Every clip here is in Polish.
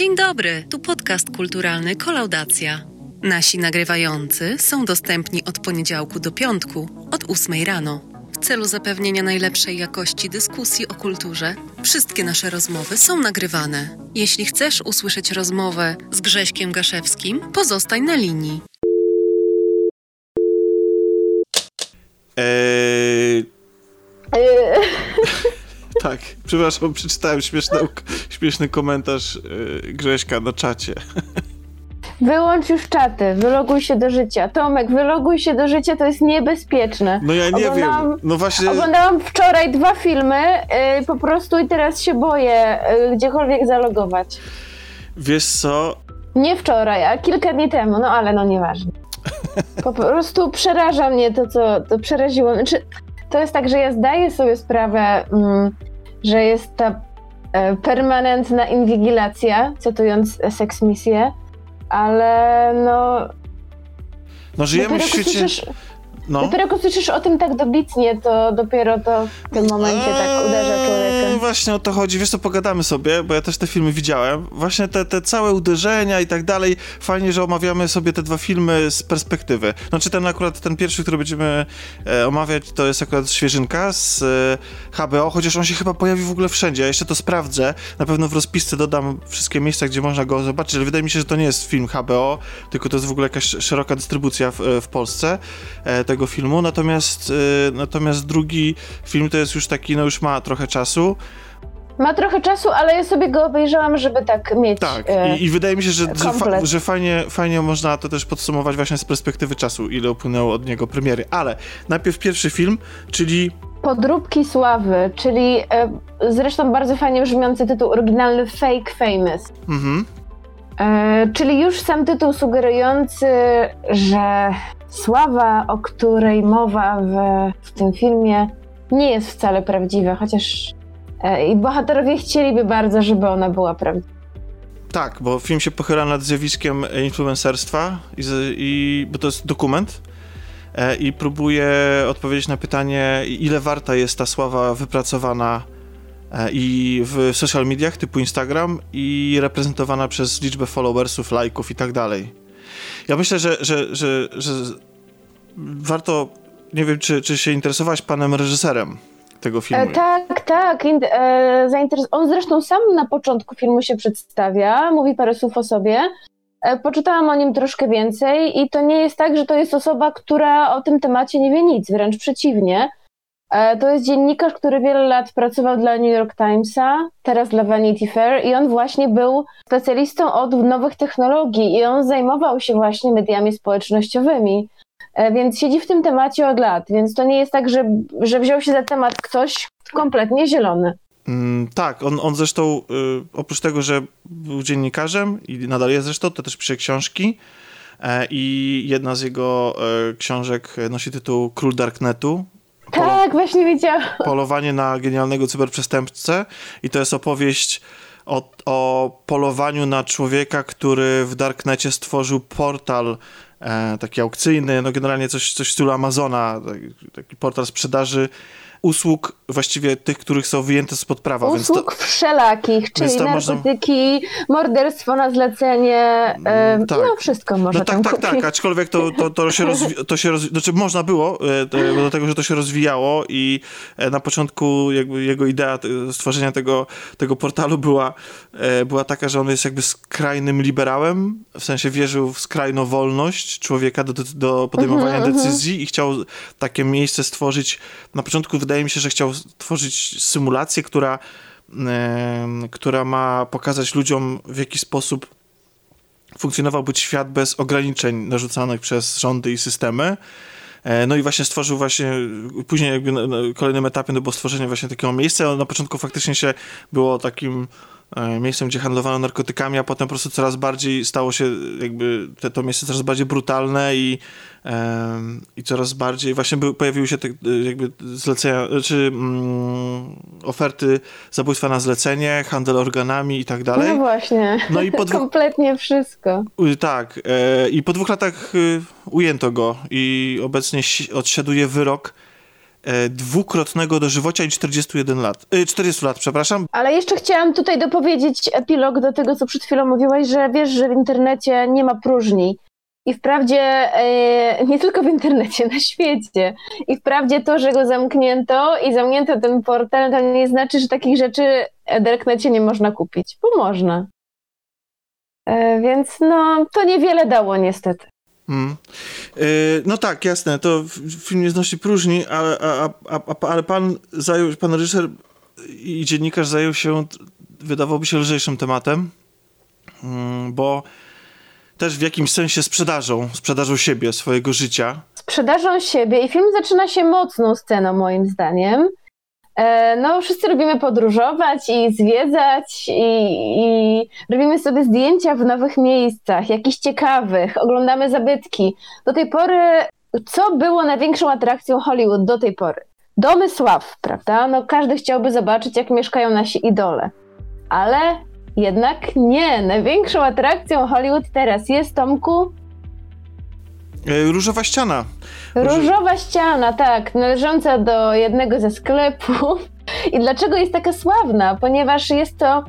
Dzień dobry, tu podcast kulturalny Kolaudacja. Nasi nagrywający są dostępni od poniedziałku do piątku od 8 rano. W celu zapewnienia najlepszej jakości dyskusji o kulturze, wszystkie nasze rozmowy są nagrywane. Jeśli chcesz usłyszeć rozmowę z Grześkiem Gaszewskim, pozostań na linii. Eee, Yy, tak, przepraszam, przeczytałem śmieszny, śmieszny komentarz yy, Grześka na czacie. Wyłącz już czaty, wyloguj się do życia. Tomek, wyloguj się do życia, to jest niebezpieczne. No ja nie Oglądałam- wiem, no właśnie, Oglądałam wczoraj dwa filmy yy, po prostu i teraz się boję yy, gdziekolwiek zalogować. wiesz co, Nie wczoraj, a kilka dni temu, no ale no nieważne. Po prostu przeraża mnie to, co to przeraziło. Znaczy, to jest tak, że ja zdaję sobie sprawę, mm, że jest ta e, permanentna inwigilacja, cytując Sex Misję, ale no... no żyjemy w świecie, usłyszysz- no. Dopiero jak usłyszysz o tym tak dobitnie, to dopiero to w tym momencie tak uderza Eee, człowieka. Właśnie o to chodzi, wiesz co, pogadamy sobie, bo ja też te filmy widziałem. Właśnie te, te całe uderzenia i tak dalej, fajnie, że omawiamy sobie te dwa filmy z perspektywy. Znaczy ten akurat, ten pierwszy, który będziemy e, omawiać, to jest akurat świeżynka z e, HBO, chociaż on się chyba pojawi w ogóle wszędzie, ja jeszcze to sprawdzę. Na pewno w rozpisce dodam wszystkie miejsca, gdzie można go zobaczyć, ale wydaje mi się, że to nie jest film HBO, tylko to jest w ogóle jakaś szeroka dystrybucja w, w Polsce e, tego filmu. Natomiast, e, natomiast drugi film to jest już taki, no już ma trochę czasu. Ma trochę czasu, ale ja sobie go obejrzałam, żeby tak mieć. Tak, e, I, i wydaje mi się, że, że, fa, że fajnie, fajnie można to też podsumować właśnie z perspektywy czasu, ile upłynęło od niego premiery. Ale najpierw pierwszy film, czyli Podróbki sławy, czyli e, zresztą bardzo fajnie brzmiący tytuł oryginalny Fake Famous. mhm, E, czyli już sam tytuł sugerujący, że sława, o której mowa w, w tym filmie, nie jest wcale prawdziwa, chociaż e, i bohaterowie chcieliby bardzo, żeby ona była prawdziwa. tak, bo film się pochyla nad zjawiskiem influencerstwa, i, i, bo to jest dokument, e, i próbuje odpowiedzieć na pytanie, ile warta jest ta sława wypracowana e, i w social mediach typu Instagram i reprezentowana przez liczbę followersów, lajków i tak dalej. Ja myślę, że, że, że, że warto, nie wiem, czy, czy się interesowałaś panem reżyserem tego filmu. E, tak, tak. In, e, zainteres- on zresztą sam na początku filmu się przedstawia, mówi parę słów o sobie. E, poczytałam o nim troszkę więcej i to nie jest tak, że to jest osoba, która o tym temacie nie wie nic, wręcz przeciwnie. E, to jest dziennikarz, który wiele lat pracował dla New York Timesa, teraz dla Vanity Fair i on właśnie był specjalistą od nowych technologii i on zajmował się właśnie mediami społecznościowymi. E, Więc siedzi w tym temacie od lat, więc to nie jest tak, że, że wziął się za temat ktoś kompletnie zielony. Mm, tak, on, on zresztą y, oprócz tego, że był dziennikarzem i nadal jest zresztą, to też pisze książki e, i jedna z jego książek nosi tytuł Król Darknetu. Polo- Tak, właśnie wiedziałam. Polowanie na genialnego cyberprzestępcę i to jest opowieść o, o polowaniu na człowieka, który w Darknecie stworzył portal e, taki aukcyjny, no generalnie coś, coś w stylu Amazona, taki, taki portal sprzedaży usług właściwie tych, których są wyjęte spod prawa. więc to, Usług wszelakich, czyli to można- narkotyki, morderstwo na zlecenie, e, tak. no wszystko można No tak, tak, kupić. tak, aczkolwiek to, to, to się, rozwi- to się rozwi- znaczy można było, e, bo do tego, że to się rozwijało i e, na początku jakby jego idea e, stworzenia tego, tego portalu była, e, była taka, że on jest jakby skrajnym liberałem, w sensie wierzył w skrajną wolność człowieka do, do podejmowania Mhm, decyzji i chciał takie miejsce stworzyć. Na początku wydaje mi się, że chciał stworzyć symulację, która, która ma pokazać ludziom w jaki sposób funkcjonowałby świat bez ograniczeń narzucanych przez rządy i systemy. E, No i właśnie stworzył właśnie, później jakby na, kolejnym etapie to było stworzenie właśnie takiego miejsca. Na początku faktycznie się było takim miejscem, gdzie handlowano narkotykami, a potem po prostu coraz bardziej stało się jakby te, to miejsce coraz bardziej brutalne i, i coraz bardziej właśnie by, pojawiły się te e, jakby zlecenia, czy mm, oferty zabójstwa na zlecenie, handel organami i tak dalej. No właśnie, No i po dwóch, kompletnie wszystko. Tak, e, i po dwóch latach y, ujęto go i obecnie si- odsiaduje wyrok e, dwukrotnego dożywocia i 41 lat. 40 lat, przepraszam. Ale jeszcze chciałam tutaj dopowiedzieć epilog do tego, co przed chwilą mówiłaś, że wiesz, że w internecie nie ma próżni. I wprawdzie e, nie tylko w internecie, na świecie. I wprawdzie to, że go zamknięto i zamknięto ten portal, to nie znaczy, że takich rzeczy w Darknecie nie można kupić, bo można. E, więc no, to niewiele dało niestety. Hmm. no tak, jasne, to film nie znosi próżni, ale, a, a, a, ale pan zajął, pan reżyser i dziennikarz zajął się, wydawałoby się, lżejszym tematem, mm, bo też w jakimś sensie sprzedażą, sprzedażą siebie, swojego życia. Sprzedażą siebie i film zaczyna się mocną sceną moim zdaniem. E, no, wszyscy lubimy podróżować i zwiedzać i, i, robimy sobie zdjęcia w nowych miejscach, jakichś ciekawych, oglądamy zabytki. Do tej pory, co było największą atrakcją Hollywood do tej pory? Domy sław, prawda? No, każdy chciałby zobaczyć, jak mieszkają nasi idole. Ale jednak nie. Największą atrakcją Hollywood teraz jest, Tomku? E, różowa ściana. Różowa ściana, tak, należąca do jednego ze sklepów. I dlaczego jest taka sławna? Ponieważ jest to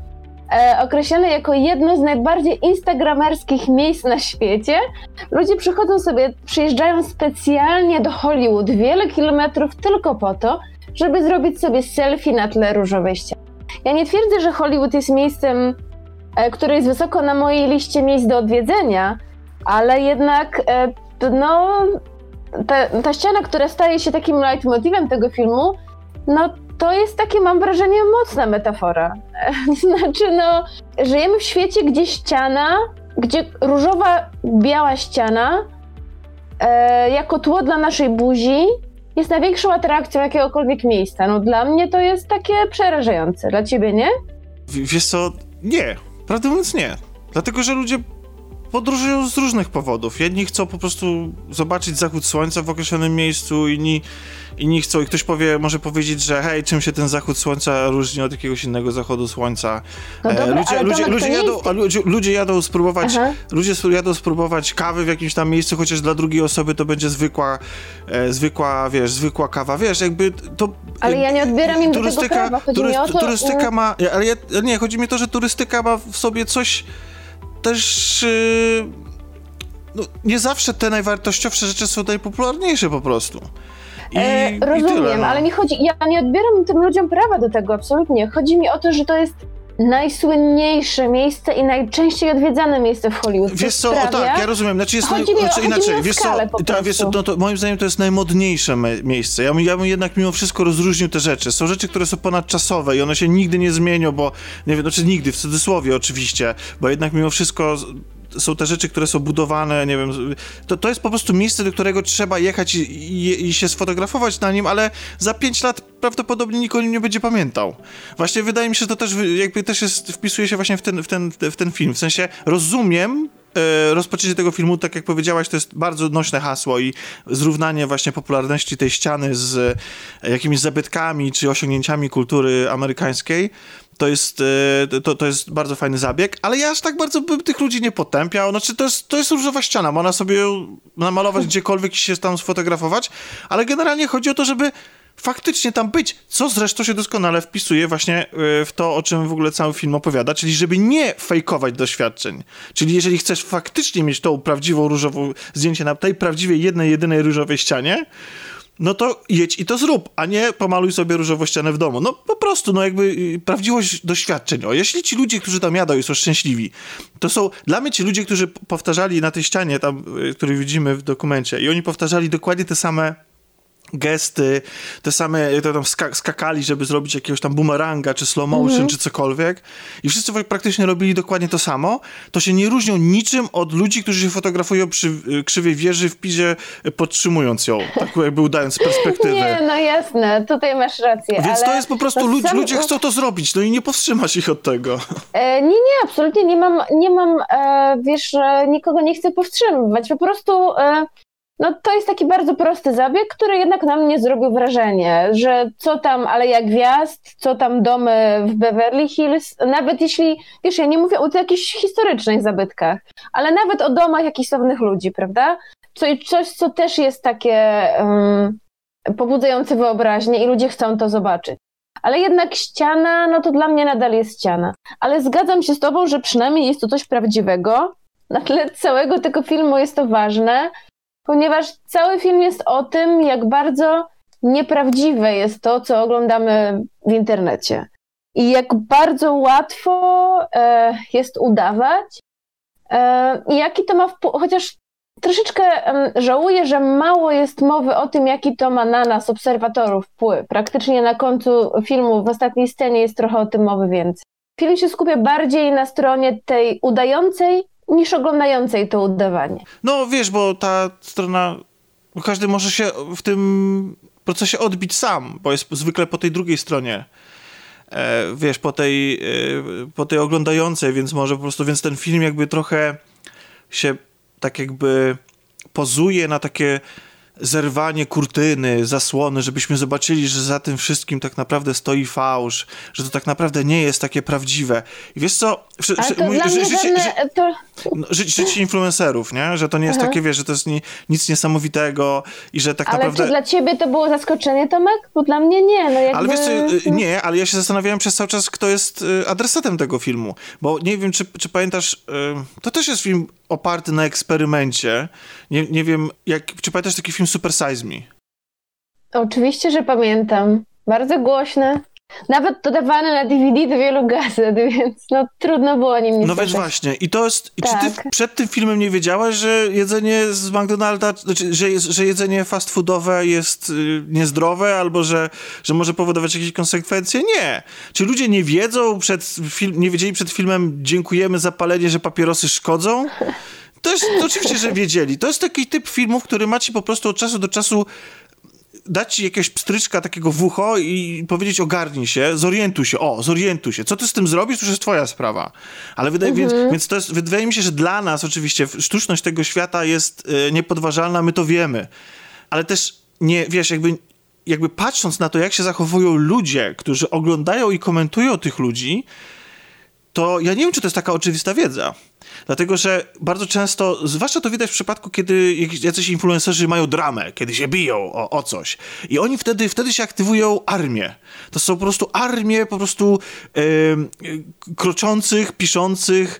e, jako jedno z najbardziej instagramerskich miejsc na świecie. Ludzie przychodzą sobie, przyjeżdżają specjalnie do Hollywood wiele kilometrów tylko po to, żeby zrobić sobie selfie na tle różowej ściany. Ja nie twierdzę, że Hollywood jest miejscem, e, które jest wysoko na mojej liście miejsc do odwiedzenia, ale jednak e, no, ta, ta ściana, która staje się takim leitmotivem tego filmu, no to jest takie, mam wrażenie, mocna metafora. Znaczy, no, żyjemy w świecie, gdzie ściana, gdzie różowa, biała ściana e, jako tło dla naszej buzi jest największą atrakcją jakiegokolwiek miejsca. No dla mnie to jest takie przerażające. Dla ciebie nie? W, wiesz co, nie. Prawdę mówiąc nie. Dlatego, że ludzie podróżują z różnych powodów. Jedni chcą po prostu zobaczyć zachód słońca w określonym miejscu, inni, inni chcą, i ktoś powie, może powiedzieć, że hej, czym się ten zachód słońca różni od jakiegoś innego zachodu słońca. No dobra, ludzie, ludzie, ludzie, jadą, jest... ludzie, ludzie, jadą spróbować, ludzie jadą spróbować kawy w jakimś tam miejscu, chociaż dla drugiej osoby to będzie zwykła, e, zwykła, wiesz, zwykła kawa, wiesz, jakby to... Ale ja nie odbieram im turystyka, tego prawa, chodzi turyst, to, Turystyka ma, ale ja, nie, chodzi mi o to, że turystyka ma w sobie coś też yy, no, nie zawsze te najwartościowsze rzeczy są najpopularniejsze po prostu. I, e, rozumiem, i tyle, no. ale nie chodzi, ja nie odbieram tym ludziom prawa do tego, absolutnie. Chodzi mi o to, że to jest najsłynniejsze miejsce i najczęściej odwiedzane miejsce w Hollywood. Wiesz co, sprawia... o tak, ja rozumiem, znaczy jest chodzi naj... mi, znaczy, inaczej, wiesz co, ta, wiesz, no to moim zdaniem to jest najmodniejsze miejsce. Ja, ja bym jednak mimo wszystko rozróżnił te rzeczy. Są rzeczy, które są ponadczasowe i one się nigdy nie zmienią, bo nie wiem, znaczy nigdy, w cudzysłowie oczywiście, bo jednak mimo wszystko są te rzeczy, które są budowane, nie wiem, to, to jest po prostu miejsce, do którego trzeba jechać i, i, i się sfotografować na nim, ale za pięć lat prawdopodobnie nikt o nim nie będzie pamiętał. Właśnie wydaje mi się, że to też jakby też jest, wpisuje się właśnie w ten, w ten, w ten film. W sensie rozumiem, e, rozpoczęcie tego filmu, tak jak powiedziałaś, to jest bardzo nośne hasło i zrównanie właśnie popularności tej ściany z jakimiś zabytkami czy osiągnięciami kultury amerykańskiej to jest, e, to, to jest bardzo fajny zabieg, ale ja aż tak bardzo bym tych ludzi nie potępiał. Znaczy, to jest, to jest różowa ściana, można sobie namalować gdziekolwiek i się tam sfotografować, ale generalnie chodzi o to, żeby faktycznie tam być, co zresztą się doskonale wpisuje właśnie e, w to, o czym w ogóle cały film opowiada, czyli żeby nie fejkować doświadczeń. Czyli jeżeli chcesz faktycznie mieć tą prawdziwą różową zdjęcie na tej prawdziwej jednej, jedynej różowej ścianie, no to jedź i to zrób, a nie pomaluj sobie różową ścianę w domu. No po prostu, no jakby y, prawdziwość doświadczeń. O, jeśli ci ludzie, którzy tam jadą i są szczęśliwi, to są dla mnie ci ludzie, którzy powtarzali na tej ścianie tam, y, który widzimy w dokumencie i oni powtarzali dokładnie te same gesty, te same, to tam skakali, żeby zrobić jakiegoś tam boomeranga, czy slow motion, mm -hmm. czy cokolwiek. I wszyscy praktycznie robili dokładnie to samo. To się nie różnią niczym od ludzi, którzy się fotografują przy y, krzywej wieży w pizie, y, podtrzymując ją, tak jakby udając perspektywę. Nie, no jasne, tutaj masz rację. Więc to jest po prostu, ludzi, sam... ludzie chcą to zrobić, no i nie powstrzymasz ich od tego. E, nie, nie, absolutnie nie mam, nie mam, e, wiesz, nikogo nie chcę powstrzymywać. Po prostu e, no to jest taki bardzo prosty zabieg, który jednak na mnie zrobił wrażenie, że co tam Aleja Gwiazd, co tam domy w Beverly Hills, nawet jeśli, wiesz, ja nie mówię o jakichś historycznych zabytkach, ale nawet o domach jakichś sławnych ludzi, prawda? Co, coś, co też jest takie um, pobudzające wyobraźnię i ludzie chcą to zobaczyć. Ale jednak ściana, no to dla mnie nadal jest ściana. Ale zgadzam się z tobą, że przynajmniej jest to coś prawdziwego. Na tle całego tego filmu jest to ważne, ponieważ cały film jest o tym, jak bardzo nieprawdziwe jest to, co oglądamy w internecie. I jak bardzo łatwo e, jest udawać. E, jaki to ma wpływ, chociaż troszeczkę e, żałuję, że mało jest mowy o tym, jaki to ma na nas, obserwatorów, wpływ. Praktycznie na końcu filmu, w ostatniej scenie jest trochę o tym mowy więcej. Film się skupia bardziej na stronie tej udającej niż oglądającej to udawanie. No wiesz, bo ta strona, każdy może się w tym procesie odbić sam, bo jest zwykle po tej drugiej stronie. E, wiesz, po tej, e, po tej oglądającej, więc może po prostu, więc ten film jakby trochę się tak jakby pozuje na takie zerwanie kurtyny, zasłony, żebyśmy zobaczyli, że za tym wszystkim tak naprawdę stoi fałsz, że to tak naprawdę nie jest takie prawdziwe. I wiesz co? Ale to dla mnie to... no, życie influencerów, nie? Że to nie jest Aha. takie, wiesz, że to jest ni, nic niesamowitego i że tak ale naprawdę... Ale czy dla ciebie to było zaskoczenie, Tomek? Bo dla mnie nie, no jakby... Ale wiesz co, y, nie, ale ja się zastanawiałem przez cały czas, kto jest y, adresatem tego filmu, bo nie wiem, czy, czy pamiętasz, y, to też jest film oparty na eksperymencie. Nie, nie wiem, jak, czy pamiętasz taki film Super Size Me? Oczywiście, że pamiętam. Bardzo głośny. Nawet dodawany na DVD do wielu gazet, więc no trudno było nim nie No więc właśnie. I to jest. Tak. Czy ty tak. przed tym filmem nie wiedziałaś, że jedzenie z McDonalda, znaczy, że, że jedzenie fast foodowe jest y, niezdrowe, albo że, że może powodować jakieś konsekwencje? Nie. Czy ludzie nie wiedzą przed film, nie wiedzieli przed filmem dziękujemy za palenie, że papierosy szkodzą? To jest to oczywiście, że wiedzieli. To jest taki typ filmów, który macie po prostu od czasu do czasu dać ci jakiegoś pstryczka takiego w ucho i powiedzieć ogarnij się, zorientuj się, o, zorientuj się. Co ty z tym zrobisz, to już jest twoja sprawa. Ale wydaje, mhm. więc, więc to jest, wydaje mi się, że dla nas oczywiście sztuczność tego świata jest y, niepodważalna, my to wiemy. Ale też nie, wiesz, jakby, jakby patrząc na to, jak się zachowują ludzie, którzy oglądają i komentują tych ludzi, to ja nie wiem, czy to jest taka oczywista wiedza. Dlatego, że bardzo często, zwłaszcza to widać w przypadku, kiedy jacyś influencerzy mają dramę, kiedy się biją o, o coś. I oni wtedy, wtedy się aktywują armię. To są po prostu armie po prostu kroczących, piszących,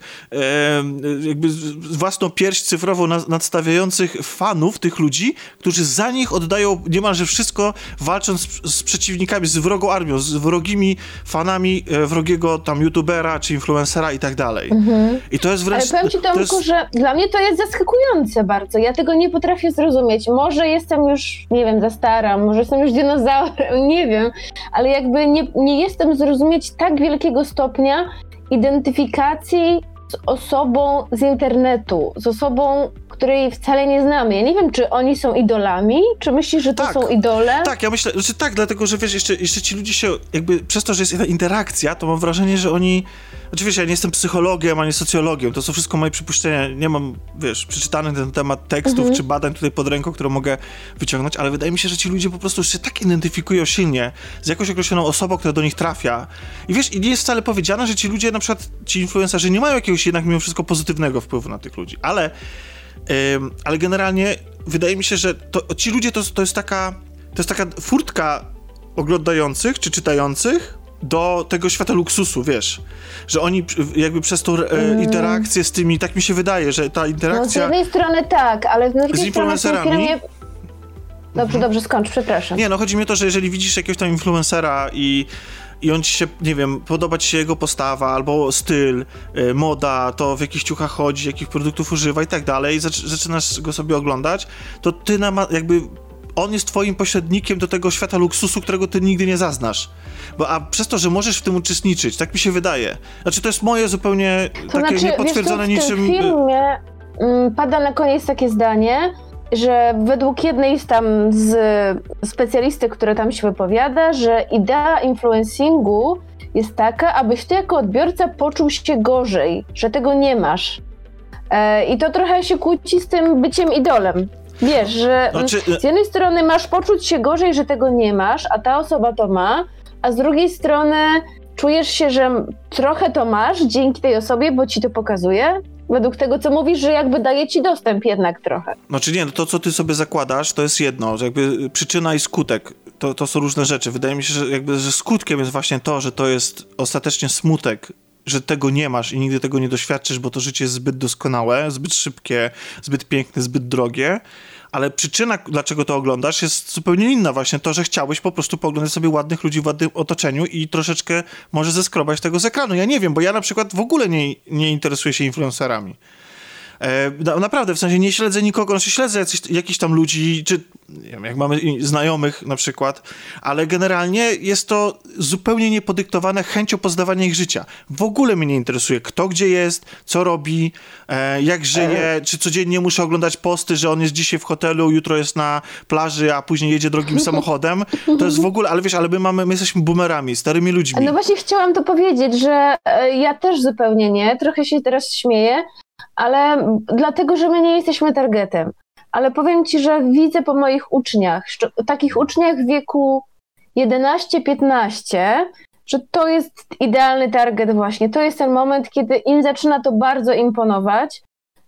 jakby własną pierś cyfrowo nadstawiających fanów tych ludzi, którzy za nich oddają niemalże wszystko, walcząc z, z przeciwnikami, z wrogą armią, z wrogimi fanami e, wrogiego tam youtubera czy influencera i tak dalej. Mhm. I to jest wręcz powiem ci, Tomku, jest... że dla mnie to jest zaskakujące bardzo. Ja tego nie potrafię zrozumieć. Może jestem już, nie wiem, za stara, może jestem już dinozaurem, nie wiem, ale jakby nie, nie jestem zrozumieć tak wielkiego stopnia identyfikacji z osobą z internetu, z osobą, której wcale nie znamy. Ja nie wiem, czy oni są idolami, czy myślisz, że to tak, są idole? Tak, ja myślę, że znaczy tak, dlatego, że wiesz, jeszcze, jeszcze ci ludzie się jakby, przez to, że jest interakcja, to mam wrażenie, że oni Oczywiście ja nie jestem psychologiem ani socjologiem, to są wszystko moje przypuszczenia. Nie mam, wiesz, przeczytanych na ten temat tekstów mhm. czy badań tutaj pod ręką, które mogę wyciągnąć, ale wydaje mi się, że ci ludzie po prostu się tak identyfikują silnie z jakąś określoną osobą, która do nich trafia. I wiesz, i nie jest wcale powiedziane, że ci ludzie, na przykład ci influencerzy, nie mają jakiegoś jednak mimo wszystko pozytywnego wpływu na tych ludzi, ale, ale generalnie wydaje mi się, że to, ci ludzie to, to jest taka to jest taka furtka oglądających czy czytających do tego świata luksusu, wiesz, że oni jakby przez tą e, mm. interakcję z tymi, tak mi się wydaje, że ta interakcja... No z jednej strony tak, ale z drugiej z influencerami... strony filmie... Dobrze, mhm. dobrze, skończ, przepraszam. Nie, no chodzi mi o to, że jeżeli widzisz jakiegoś tam influencera i i on ci się, nie wiem, podoba ci się jego postawa, albo styl, y, moda, to w jakich ciuchach chodzi, jakich produktów używa i tak dalej, zaczynasz go sobie oglądać, to ty na, jakby on jest twoim pośrednikiem do tego świata luksusu, którego ty nigdy nie zaznasz. Bo, a przez to, że możesz w tym uczestniczyć, tak mi się wydaje. Znaczy, to jest moje zupełnie to takie znaczy, niepotwierdzone wiesz, niczym. W tym filmie mm, pada na koniec takie zdanie, że według jednej z tam z specjalisty, które tam się wypowiada, że idea influencingu jest taka, abyś ty jako odbiorca poczuł się gorzej, że tego nie masz. E, I to trochę się kłóci z tym byciem idolem. Wiesz, że znaczy... z jednej strony masz poczuć się gorzej, że tego nie masz, a ta osoba to ma, a z drugiej strony czujesz się, że trochę to masz dzięki tej osobie, bo ci to pokazuje. Według tego, co mówisz, że jakby daje ci dostęp jednak trochę. Znaczy nie, no to co ty sobie zakładasz, to jest jedno, że jakby przyczyna i skutek, to, to są różne rzeczy. Wydaje mi się, że jakby, że skutkiem jest właśnie to, że to jest ostatecznie smutek, że tego nie masz i nigdy tego nie doświadczysz, bo to życie jest zbyt doskonałe, zbyt szybkie, zbyt piękne, zbyt drogie, ale przyczyna, dlaczego to oglądasz, jest zupełnie inna. Właśnie to, że chciałeś po prostu pooglądać sobie ładnych ludzi w ładnym otoczeniu i troszeczkę może zeskrobać tego z ekranu. Ja nie wiem, bo ja na przykład w ogóle nie, nie interesuję się influencerami. E, naprawdę, w sensie nie śledzę nikogo, znaczy śledzę jakichś, jakichś tam ludzi, czy wiem, jak mamy znajomych na przykład, ale generalnie jest to zupełnie niepodyktowane chęcią poznawania ich życia. W ogóle mnie nie interesuje, kto gdzie jest, co robi, e, jak żyje, czy codziennie muszę oglądać posty, że on jest dzisiaj w hotelu, jutro jest na plaży, a później jedzie drogim samochodem. To jest w ogóle, ale wiesz, ale my mamy, my jesteśmy boomerami, starymi ludźmi. No właśnie chciałam to powiedzieć, że e, ja też zupełnie nie, trochę się teraz śmieję, ale dlatego, że my nie jesteśmy targetem. Ale powiem ci, że widzę po moich uczniach, takich uczniach w wieku 11-15, że to jest idealny target właśnie. To jest ten moment, kiedy im zaczyna to bardzo imponować.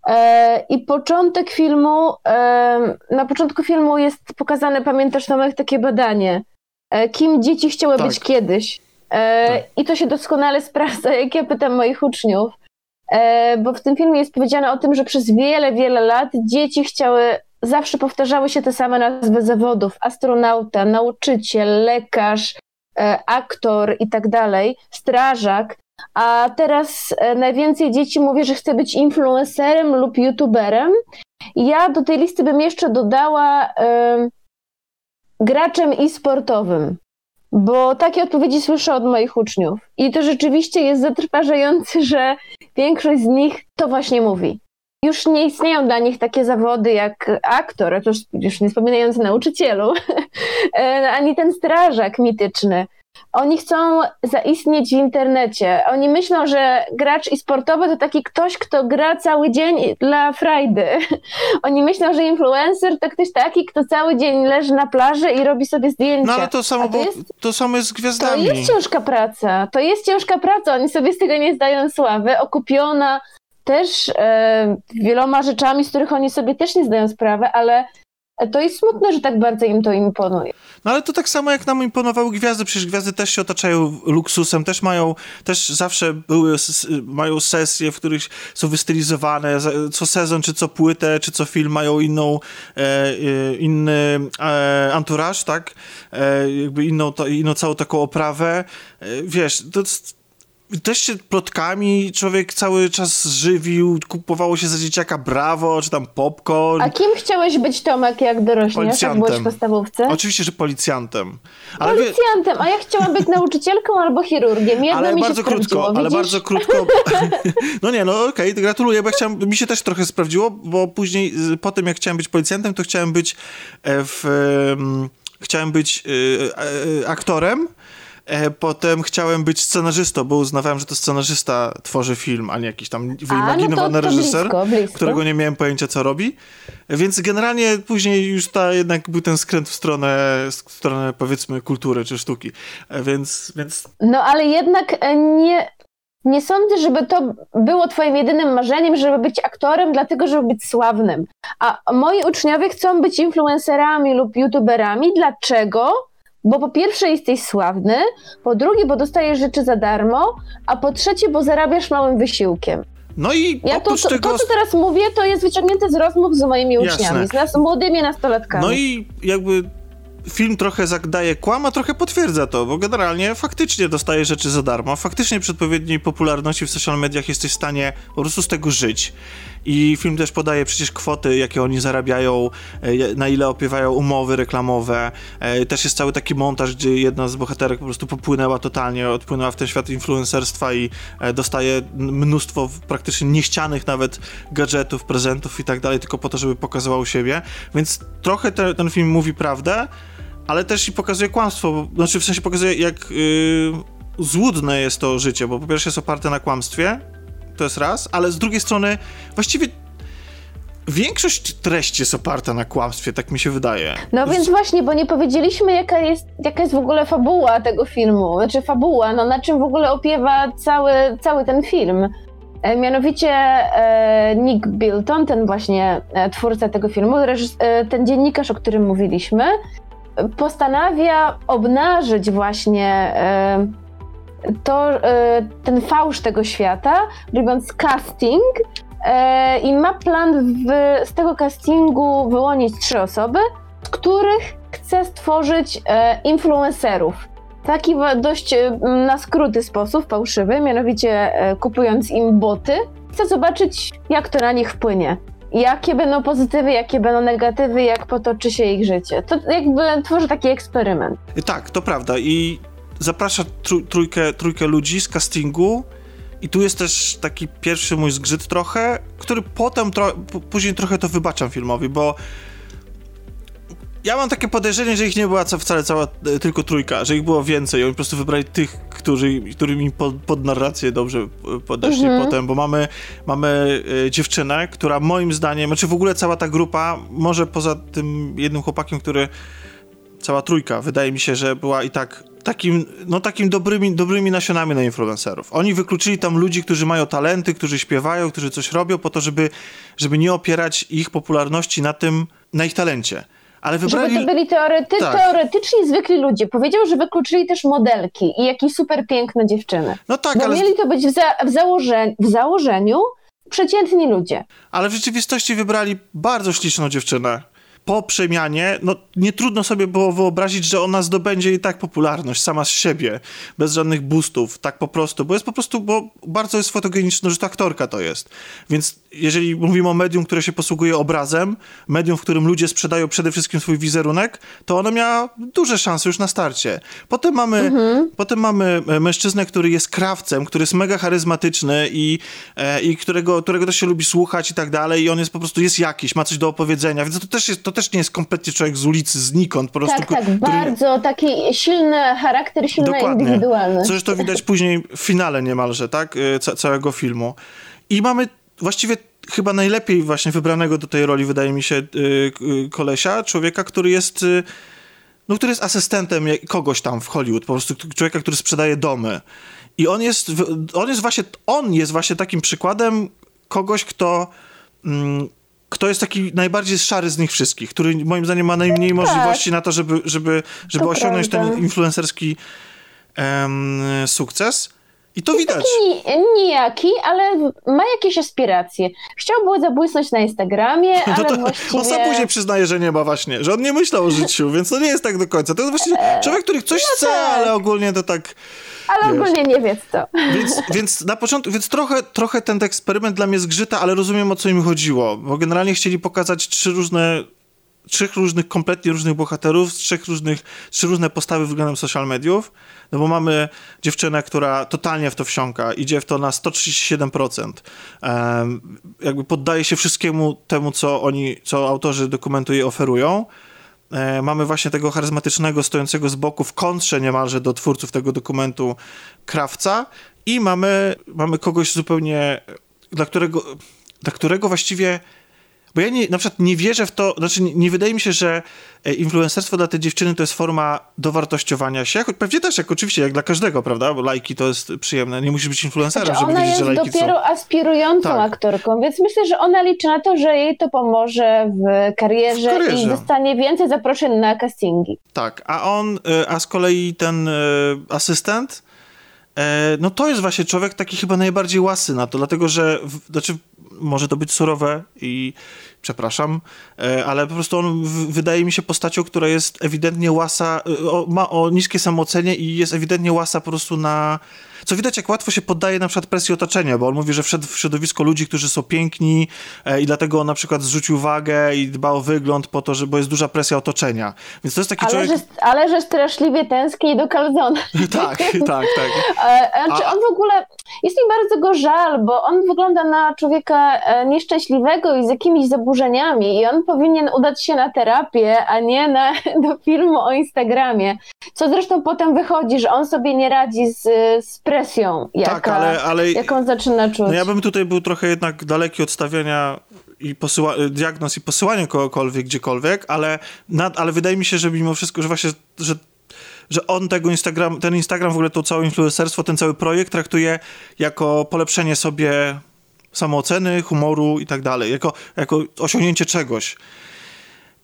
E, I początek filmu, e, na początku filmu jest pokazane, pamiętasz Tomek, takie badanie, e, kim dzieci chciały tak. być kiedyś. Tak. I to się doskonale sprawdza, jak ja pytam moich uczniów. E, bo w tym filmie jest powiedziane o tym, że przez wiele, wiele lat dzieci chciały, zawsze powtarzały się te same nazwy zawodów: astronauta, nauczyciel, lekarz, e, aktor i tak dalej, strażak. A teraz e, najwięcej dzieci mówi, że chce być influencerem lub youtuberem. Ja do tej listy bym jeszcze dodała graczem e-sportowym. Bo takie odpowiedzi słyszę od moich uczniów. I to rzeczywiście jest zatrważające, że większość z nich to właśnie mówi. Już nie istnieją dla nich takie zawody jak aktor, to już, już nie wspominając o nauczycielu, e, ani ten strażak mityczny. Oni chcą zaistnieć w internecie. Oni myślą, że gracz i sportowy to taki ktoś, kto gra cały dzień dla frajdy. Oni myślą, że influencer to ktoś taki, kto cały dzień leży na plaży i robi sobie zdjęcia. No ale to samo, to, jest, to samo jest z gwiazdami. To jest ciężka praca. To jest ciężka praca. Oni sobie z tego nie zdają sławy. Okupiona też e, wieloma rzeczami, z których oni sobie też nie zdają sprawy, ale to jest smutne, że tak bardzo im to imponuje. No ale to tak samo jak nam imponowały gwiazdy, przecież gwiazdy też się otaczają luksusem, też mają, też zawsze były, mają sesje, w których są wystylizowane, co sezon, czy co płytę, czy co film mają inną, e, e inny e, anturaż, tak? E, jakby inną, to, inną całą taką oprawę. E, wiesz, to jest też się plotkami człowiek cały czas żywił, kupowało się za dzieciaka brawo, czy tam popcorn. A kim chciałeś być, Tomek, jak dorośniesz, jak byłeś w podstawówce? Oczywiście, że policjantem. Ale policjantem, a ja chciałam być nauczycielką albo chirurgiem. Jedno ale mi bardzo krótko, ale bardzo krótko. no nie, no okej, okay, gratuluję, bo ja chciałem, mi się też trochę sprawdziło, bo później, po tym jak chciałem być policjantem, to chciałem być e, w... Chciałem być e, aktorem, E, potem chciałem być scenarzystą, bo uznawałem, że to scenarzysta tworzy film, a nie jakiś tam wyimaginowany no to, to reżyser, blisko, blisko. którego nie miałem pojęcia, co robi. Więc generalnie później już ta jednak był ten skręt w stronę, w stronę powiedzmy kultury czy sztuki. E, więc, więc... No ale jednak e, nie, nie sądzę, żeby to było twoim jedynym marzeniem, żeby być aktorem, dlatego żeby być sławnym. A moi uczniowie chcą być influencerami lub youtuberami. Dlaczego? Bo po pierwsze jesteś sławny, po drugie, bo dostajesz rzeczy za darmo, a po trzecie, bo zarabiasz małym wysiłkiem. No i ja to, to, tego... to, co teraz mówię, to jest wyciągnięte z rozmów z moimi uczniami, z nas, młodymi nastolatkami. No i jakby film trochę zadaje kłam, a trochę potwierdza to, bo generalnie faktycznie dostaje rzeczy za darmo, faktycznie przy odpowiedniej popularności w social mediach jesteś w stanie po prostu z tego żyć. I film też podaje przecież kwoty, jakie oni zarabiają, e, na ile opiewają umowy reklamowe. E, też jest cały taki montaż, gdzie jedna z bohaterek po prostu popłynęła totalnie, odpłynęła w ten świat influencerstwa i e, dostaje mnóstwo praktycznie niechcianych nawet gadżetów, prezentów i tak dalej, tylko po to, żeby pokazywał siebie. Więc trochę te, ten film mówi prawdę, ale też i pokazuje kłamstwo, znaczy w sensie pokazuje, jak yy, złudne jest to życie, bo po pierwsze jest oparte na kłamstwie, to jest raz, ale z drugiej strony właściwie większość treści jest oparta na kłamstwie, tak mi się wydaje. No więc właśnie, bo nie powiedzieliśmy, jaka jest, jaka jest w ogóle fabuła tego filmu. Znaczy fabuła, no na czym w ogóle opiewa cały, cały ten film. E, mianowicie e, Nick Bilton, ten właśnie e, twórca tego filmu, ten dziennikarz, o którym mówiliśmy, postanawia obnażyć właśnie to, ten fałsz tego świata, robiąc casting i ma plan w, z tego castingu wyłonić trzy osoby, z których chce stworzyć influencerów taki dość e, na skróty sposób, fałszywy, mianowicie e, kupując im boty. Chcę zobaczyć, jak to na nich wpłynie. Jakie będą pozytywy, jakie będą negatywy, jak potoczy się ich życie. To jakby tworzy taki eksperyment. Tak, to prawda. I zaprasza trójkę, trójkę ludzi z castingu. I tu jest też taki pierwszy mój zgrzyt trochę, który potem, tro później trochę to wybaczam filmowi, bo ja mam takie podejrzenie, że ich nie była wcale cała, e, tylko trójka, że ich było więcej. Oni po prostu wybrali tych, którzy, którymi pod, pod narrację dobrze e, podeszli mhm. potem, bo mamy, mamy e, dziewczynę, która moim zdaniem, znaczy w ogóle cała ta grupa, może poza tym jednym chłopakiem, który cała trójka, wydaje mi się, że była i tak takim, no takim dobrymi, dobrymi nasionami na influencerów. Oni wykluczyli tam ludzi, którzy mają talenty, którzy śpiewają, którzy coś robią po to, żeby, żeby nie opierać ich popularności na tym, na ich talencie. Ale wybrali... Żeby to byli teorety... tak. teoretycznie zwykli ludzie. Powiedział, że wykluczyli też modelki i jakieś super piękne dziewczyny. No tak, Bo ale... mieli to być w, za... w, założe... w założeniu przeciętni ludzie. Ale w rzeczywistości wybrali bardzo śliczną dziewczynę po przemianie, no nie trudno sobie było wyobrazić, że ona zdobędzie i tak popularność sama z siebie, bez żadnych boostów, tak po prostu, bo jest po prostu, bo bardzo jest fotogeniczna, że to aktorka to jest. Więc jeżeli mówimy o medium, które się posługuje obrazem, medium, w którym ludzie sprzedają przede wszystkim swój wizerunek, to ona miała duże szanse już na starcie. Potem mamy, mhm. potem mamy e, mężczyznę, który jest krawcem, który jest mega charyzmatyczny i, e, i którego, którego też się lubi słuchać i tak dalej i on jest po prostu, jest jakiś, ma coś do opowiedzenia, więc to też jest, to też nie jest kompletnie człowiek z ulicy, znikąd, po prostu. Tak, tak, który... bardzo taki silny charakter, silny Dokładnie. indywidualny. Co zresztą widać później w finale niemalże, tak, e, C całego filmu. I mamy właściwie chyba najlepiej właśnie wybranego do tej roli, wydaje mi się, yy, kolesia, człowieka, który jest... Yy, no, który jest asystentem kogoś tam w Hollywood, po prostu człowieka, który sprzedaje domy. I on jest, on jest właśnie, on jest właśnie takim przykładem kogoś, kto, mm, kto jest taki najbardziej szary z nich wszystkich, który moim zdaniem ma najmniej tak. możliwości na to, żeby, żeby, żeby osiągnąć prawda. ten influencerski sukces. I to jest widać. Taki nijaki, ale ma jakieś aspiracje. Chciał było zabłysnąć na Instagramie, no ale to, właściwie... On sam później przyznaje, że nie ma właśnie, że on nie myślał o życiu, więc to nie jest tak do końca. To jest właśnie eee, człowiek, który coś no chce, tak. ale ogólnie to tak... Ale wiesz. ogólnie nie wie co. Więc, więc na początku, więc trochę, trochę ten eksperyment dla mnie zgrzyta, ale rozumiem o co im chodziło, bo generalnie chcieli pokazać trzy różne trzech różnych, kompletnie różnych bohaterów, z trzech różnych, trzy różne postawy względem social mediów, no bo mamy dziewczynę, która totalnie w to wsiąka, idzie w to na 137%, um, jakby poddaje się wszystkiemu temu, co oni, co autorzy dokumentu jej oferują, e, mamy właśnie tego charyzmatycznego, stojącego z boku w kontrze niemalże do twórców tego dokumentu krawca i mamy, mamy kogoś zupełnie, dla którego, dla którego właściwie bo ja nie, na przykład nie wierzę w to, znaczy nie, nie, wydaje mi się, że e, influencerstwo dla tej dziewczyny to jest forma dowartościowania się. Pewnie też, jak oczywiście, jak dla każdego, prawda? Bo lajki to jest przyjemne. Nie musisz być influencerem, znaczy, żeby wiedzieć, że lajki Ona jest dopiero aspirującą tak. aktorką, więc myślę, że ona liczy na to, że jej to pomoże w karierze, w karierze. i dostanie więcej zaproszeń na castingi. Tak, a on, e, a z kolei ten e, asystent, no to jest właśnie człowiek taki chyba najbardziej łasy na to, dlatego że, znaczy może to być surowe i przepraszam, e, ale po prostu on wydaje mi się postacią, która jest ewidentnie łasa, e, ma o niskie samoocenie i jest ewidentnie łasa po prostu na co widać, jak łatwo się poddaje na przykład presji otoczenia, bo on mówi, że wszedł w środowisko ludzi, którzy są piękni e, i dlatego on na przykład zrzucił wagę i dba o wygląd po to, że, bo jest duża presja otoczenia. Więc to jest taki ale człowiek... Że, ale że straszliwie tęskni do kalzona. tak, tak, tak. E, znaczy on w ogóle, jest mi bardzo go żal, bo on wygląda na człowieka nieszczęśliwego i z jakimiś zaburzeniami i on powinien udać się na terapię, a nie na, do filmu o Instagramie. Co zresztą potem wychodzi, że on sobie nie radzi z, z presją, jaka, tak, ale, ale, jaką zaczyna czuć. No ja bym tutaj był trochę jednak daleki od stawiania i posyła, diagnoz i posyłania kogokolwiek gdziekolwiek, ale, nad, ale wydaje mi się, że mimo wszystko, że właśnie, że że on tego Instagram, ten Instagram, w ogóle to całe influencerstwo, ten cały projekt traktuje jako polepszenie sobie samooceny, humoru i tak dalej, jako, jako osiągnięcie czegoś.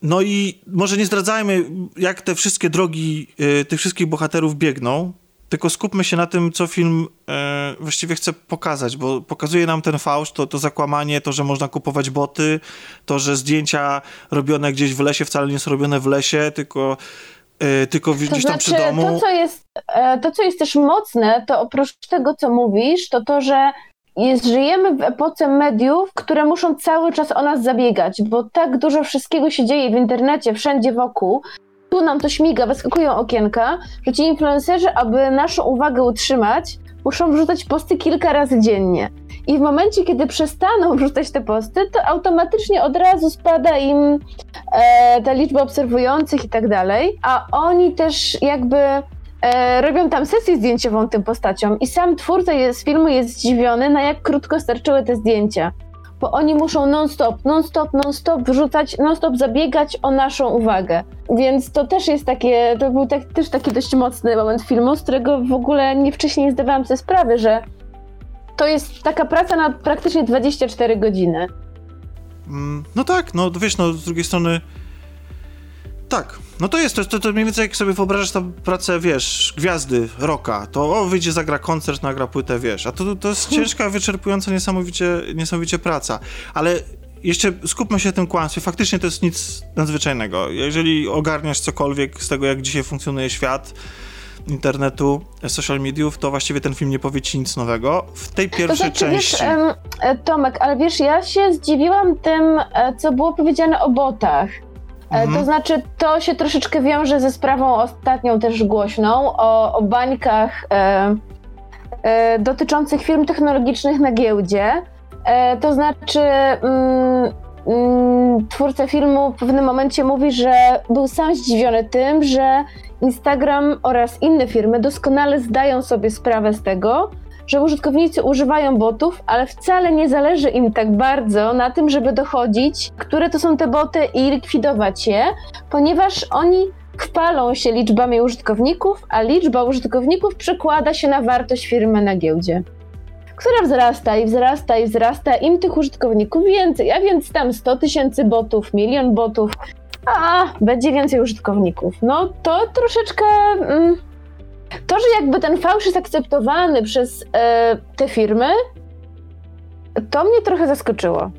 No i może nie zdradzajmy, jak te wszystkie drogi y, tych wszystkich bohaterów biegną, tylko skupmy się na tym, co film e, właściwie chce pokazać, bo pokazuje nam ten fałsz, to, to zakłamanie, to, że można kupować boty, to, że zdjęcia robione gdzieś w lesie wcale nie są robione w lesie, tylko, e, tylko gdzieś to tam znaczy, przy domu. To co, jest, e, to, co jest też mocne, to oprócz tego, co mówisz, to to, że jest, żyjemy w epoce mediów, które muszą cały czas o nas zabiegać, bo tak dużo wszystkiego się dzieje w internecie, wszędzie wokół, tu nam to śmiga, wyskakują okienka, że ci influencerzy, aby naszą uwagę utrzymać, muszą wrzucać posty kilka razy dziennie. I w momencie, kiedy przestaną wrzucać te posty, to automatycznie od razu spada im e, ta liczba obserwujących i tak dalej, a oni też jakby e, robią tam sesję zdjęciową tym postaciom i sam twórca jest, filmu jest zdziwiony, na jak krótko starczyły te zdjęcia bo oni muszą non-stop, non-stop, non-stop wrzucać, non-stop zabiegać o naszą uwagę. Więc to też jest takie, to był tak, też taki dość mocny moment filmu, z którego w ogóle nie wcześniej nie zdawałam sobie sprawy, że to jest taka praca na praktycznie 24 godziny. Mm, no tak, no wiesz, no z drugiej strony tak, no to jest, to, to, to mniej więcej jak sobie wyobrażasz tam pracę, wiesz, gwiazdy, roka, to o, wyjdzie, zagra koncert, nagra płytę, wiesz, a to, to jest ciężka, wyczerpująca, niesamowicie, niesamowicie praca, ale jeszcze skupmy się na tym kłamstwie, faktycznie to jest nic nadzwyczajnego, jeżeli ogarniasz cokolwiek z tego, jak dzisiaj funkcjonuje świat, internetu, social mediów, to właściwie ten film nie powie ci nic nowego. W tej pierwszej to znaczy, części. Wiesz, Tomek, ale wiesz, ja się zdziwiłam tym, e, co było powiedziane o botach. E, mhm. To znaczy, to się troszeczkę wiąże ze sprawą ostatnią też głośną o, o bańkach e, e, dotyczących firm technologicznych na giełdzie. E, to znaczy, mm, mm, twórca filmu w pewnym momencie mówi, że był sam zdziwiony tym, że Instagram oraz inne firmy doskonale zdają sobie sprawę z tego, że użytkownicy używają botów, ale wcale nie zależy im tak bardzo na tym, żeby dochodzić, które to są te boty i likwidować je, ponieważ oni chwalą się liczbami użytkowników, a liczba użytkowników przekłada się na wartość firmy na giełdzie która wzrasta i wzrasta i wzrasta, im tych użytkowników więcej, a więc tam 100 tysięcy botów, milion botów, a będzie więcej użytkowników. No to troszeczkę mm, to, że jakby ten fałsz jest akceptowany przez e, te firmy, to mnie trochę zaskoczyło.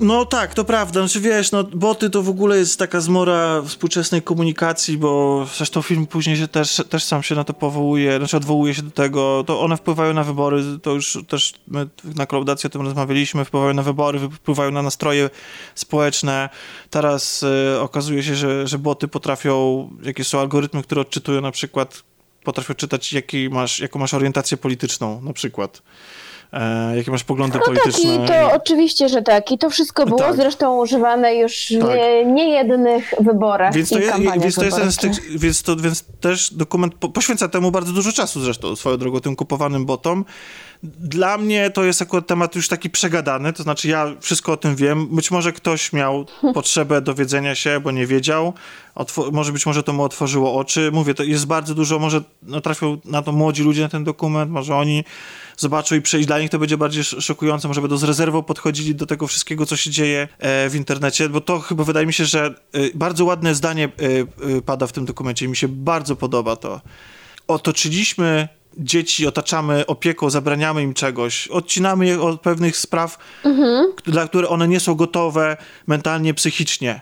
No tak, to prawda. Znaczy wiesz, no boty to w ogóle jest taka zmora współczesnej komunikacji, bo zresztą film później się też, też sam się na to powołuje, znaczy odwołuje się do tego, to one wpływają na wybory, to już też my na Klaudacji o tym rozmawialiśmy, wpływają na wybory, wpływają na nastroje społeczne. Teraz y, okazuje się, że, że boty potrafią, jakie są algorytmy, które odczytują na przykład potrafią czytać, jaki masz, jaką masz orientację polityczną, na przykład. E, jakie masz poglądy no polityczne. Tak, i to oczywiście, że tak. I to wszystko było tak. zresztą używane już tak. w niejednych wyborach. Więc to, je, więc to jest tych, więc, to, więc też dokument po, poświęca temu bardzo dużo czasu zresztą, swoją drogą, tym kupowanym botom. Dla mnie to jest akurat temat już taki przegadany, to znaczy ja wszystko o tym wiem. Być może ktoś miał potrzebę dowiedzenia się, bo nie wiedział. Otw- może być może to mu otworzyło oczy. Mówię, to jest bardzo dużo, może no, trafią na to młodzi ludzie na ten dokument, może oni zobaczą i przejść dla nich to będzie bardziej szokujące, może będą z rezerwą podchodzili do tego wszystkiego, co się dzieje e, w internecie, bo to chyba wydaje mi się, że e, bardzo ładne zdanie e, pada w tym dokumencie i mi się bardzo podoba to. Otoczyliśmy dzieci otaczamy opieką, zabraniamy im czegoś, odcinamy je od pewnych spraw, mhm. dla których one nie są gotowe mentalnie, psychicznie.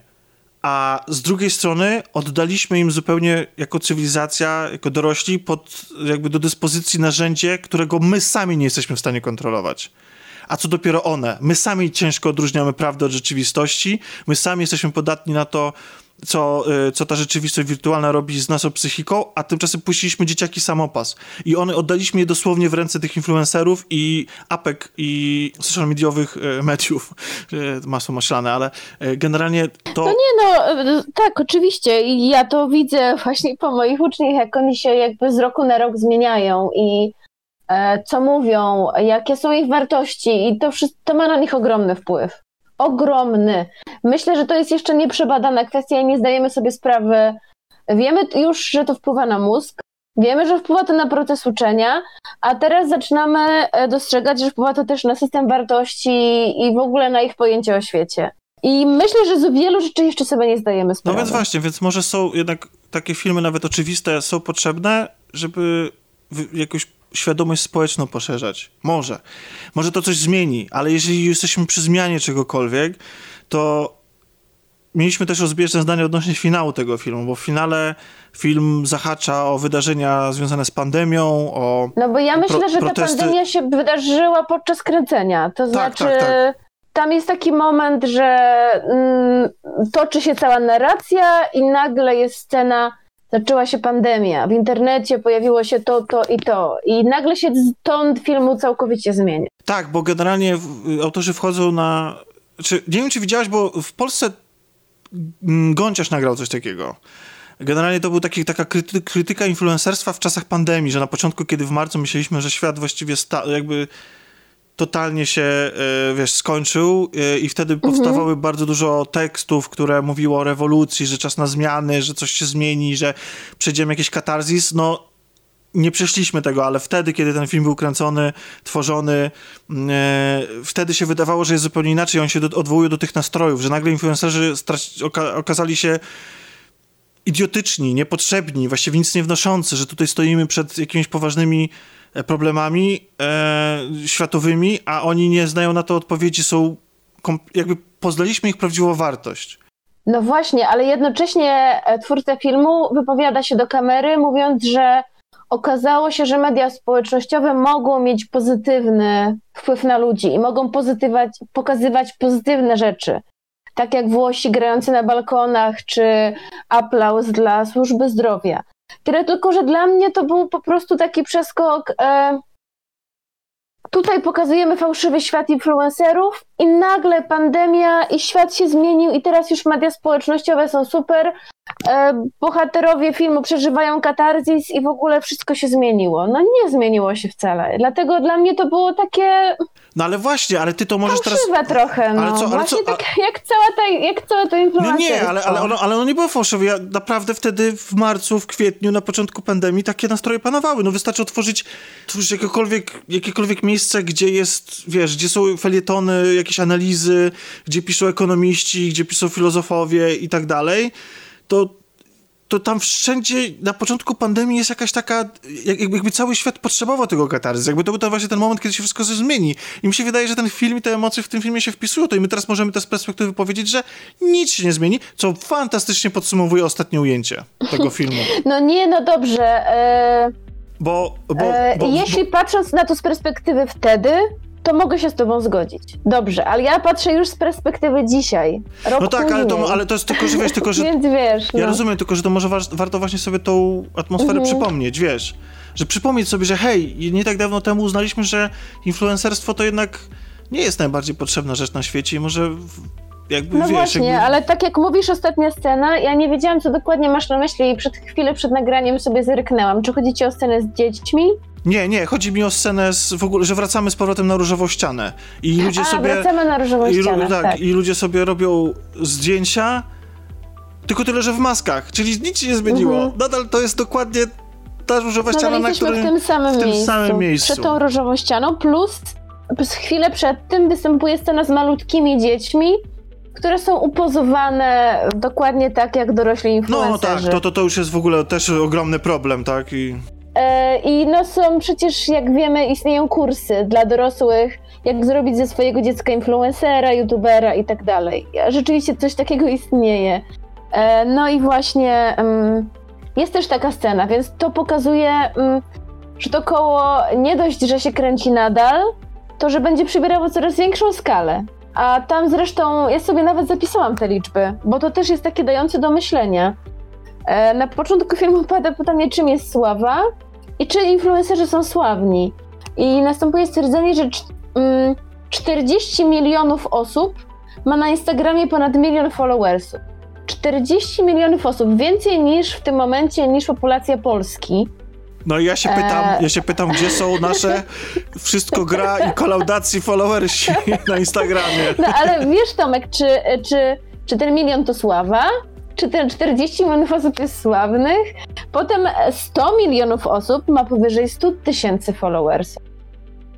A z drugiej strony oddaliśmy im zupełnie jako cywilizacja, jako dorośli, pod, jakby do dyspozycji narzędzie, którego my sami nie jesteśmy w stanie kontrolować. A co dopiero one? My sami ciężko odróżniamy prawdę od rzeczywistości, my sami jesteśmy podatni na to, co, y, co ta rzeczywistość wirtualna robi z naszą psychiką, a tymczasem puściliśmy dzieciaki samopas. I one oddaliśmy je dosłownie w ręce tych influencerów i apek i social mediowych y, mediów. Y, masło maślane, ale generalnie to... No nie no, tak, oczywiście. I ja to widzę właśnie po moich uczniach, jak oni się jakby z roku na rok zmieniają i e, co mówią, jakie są ich wartości i to, wszystko, to ma na nich ogromny wpływ ogromny. Myślę, że to jest jeszcze nieprzebadana kwestia i nie zdajemy sobie sprawy. Wiemy już, że to wpływa na mózg, Wiemy, że wpływa to na proces uczenia, a teraz zaczynamy e, dostrzegać, że wpływa to też na system wartości i w ogóle na ich pojęcie o świecie. I myślę, że z wielu rzeczy jeszcze sobie nie zdajemy sprawy. No więc właśnie, więc może są jednak takie filmy nawet oczywiste są potrzebne, żeby jakoś świadomość społeczną poszerzać. Może. Może to coś zmieni, ale jeżeli jesteśmy przy zmianie czegokolwiek, to mieliśmy też rozbieżne zdanie odnośnie finału tego filmu, bo w finale film zahacza o wydarzenia związane z pandemią, o No bo ja myślę, że protesty... ta pandemia się wydarzyła podczas kręcenia. To tak, znaczy... Tak, tak. Tam jest taki moment, że mm, toczy się cała narracja i nagle jest scena zaczęła się pandemia, w internecie pojawiło się to, to i to. I nagle się ton filmu całkowicie zmienia. Tak, bo generalnie autorzy wchodzą na. Czy, nie wiem, czy widziałaś, bo w Polsce Gąciarz nagrał coś takiego. Generalnie to był taki, taka kryty, krytyka influencerstwa w czasach pandemii, że na początku, kiedy w marcu myśleliśmy, że świat właściwie sta, jakby totalnie się, e, wiesz, skończył e, i wtedy mhm. powstawały bardzo dużo tekstów, które mówiło o rewolucji, że czas na zmiany, że coś się zmieni, że przejdziemy jakiś katarzis. No, nie przeszliśmy tego, ale wtedy, kiedy ten film był kręcony, tworzony, mm, e, wtedy się wydawało, że jest zupełnie inaczej. On się do, odwołuje do tych nastrojów, że nagle influencerzy oka okazali się idiotyczni, niepotrzebni, właściwie nic nie wnoszący, że tutaj stoimy przed jakimiś poważnymi problemami e, światowymi, a oni nie znają na to odpowiedzi, są jakby poznaliśmy ich prawdziwą wartość. No właśnie, ale jednocześnie e, twórca filmu wypowiada się do kamery, mówiąc, że okazało się, że media społecznościowe mogą mieć pozytywny wpływ na ludzi i mogą pokazywać pozytywne rzeczy. Tak jak Włosi grający na balkonach, czy aplauz dla służby zdrowia. Tyle tylko, że dla mnie to był po prostu taki przeskok. E, tutaj pokazujemy fałszywy świat influencerów i nagle pandemia i świat się zmienił i teraz już media społecznościowe są super, e, bohaterowie filmu przeżywają katarzis i w ogóle wszystko się zmieniło. No nie zmieniło się wcale. Dlatego dla mnie to było takie no ale właśnie, ale ty to możesz fałszywe teraz... trochę, no. Ale co, ale właśnie co, tak jak cała ta, jak cała ta No nie, ale, ale, ono, ale ono nie było fałszywe. Ja naprawdę wtedy w marcu, w kwietniu, na początku pandemii takie nastroje panowały. No wystarczy otworzyć, otworzyć jakiekolwiek, jakiekolwiek miejsce, gdzie jest, wiesz, gdzie są felietony, jakieś analizy, gdzie piszą ekonomiści, gdzie piszą filozofowie i tak dalej, to to tam wszędzie na początku pandemii jest jakaś taka, jakby, cały świat potrzebował tego katarzy. Jakby to był to właśnie ten moment, kiedy się wszystko zmieni. I mi się wydaje, że ten film i te emocje w tym filmie się wpisują. To i my teraz możemy też z perspektywy powiedzieć, że nic się nie zmieni, co fantastycznie podsumowuje ostatnie ujęcie tego filmu. No nie, no dobrze. E... Bo, bo, e, bo, jeśli patrząc na to z perspektywy wtedy, to mogę się z tobą zgodzić. Dobrze, ale ja patrzę już z perspektywy dzisiaj. Rok no tak, ale to, ale to jest tylko, że wiesz, tylko, że... Więc wiesz, no. Ja rozumiem, tylko, że to może warto właśnie sobie tą atmosferę mhm. przypomnieć, wiesz. Że przypomnieć sobie, że hej, nie tak dawno temu uznaliśmy, że influencerstwo to jednak nie jest najbardziej potrzebna rzecz na świecie i może jakby, no wiesz, właśnie, jakby... ale tak jak mówisz ostatnia scena, ja nie wiedziałam, co dokładnie masz na myśli i przed chwilę przed nagraniem sobie zerknęłam. Czy chodzi ci o scenę z dziećmi? Nie, nie, chodzi mi o scenę z, w ogóle, że wracamy z powrotem na różową ścianę. I ludzie A, sobie. Wracamy na różową i, ścianę. Tak, tak, i ludzie sobie robią zdjęcia, tylko tyle, że w maskach, czyli nic się nie zmieniło. Mhm. Nadal to jest dokładnie ta różowa Nadal ściana, na której. W tym samym, w tym miejscu, samym miejscu. Przed tą różową ścianą, plus chwilę przed tym występuje scena z malutkimi dziećmi, które są upozowane dokładnie tak, jak dorośli influencerzy. No tak, to, to, to już jest w ogóle też ogromny problem, tak? I... E, I no są przecież, jak wiemy, istnieją kursy dla dorosłych, jak zrobić ze swojego dziecka influencera, youtubera i tak dalej. Rzeczywiście coś takiego istnieje. E, no i właśnie jest też taka scena, więc to pokazuje, że to koło nie dość, że się kręci nadal, to że będzie przybierało coraz większą skalę. A tam zresztą, ja sobie nawet zapisałam te liczby, bo to też jest takie dające do myślenia. E, na początku filmu pada pytanie, czym jest sława i czy influencerzy są sławni. I następuje stwierdzenie, że 40 mm, milionów osób ma na Instagramie ponad milion followersów. 40 milionów osób, więcej niż w tym momencie, niż populacja Polski. No i ja się pytam, e... ja się pytam, gdzie są nasze wszystko gra i kolaudacji followersi na Instagramie. No ale wiesz Tomek, czy, czy, czy ten milion to sława? Czy ten 40 milionów osób jest sławnych? Potem 100 milionów osób ma powyżej 100 tysięcy followers.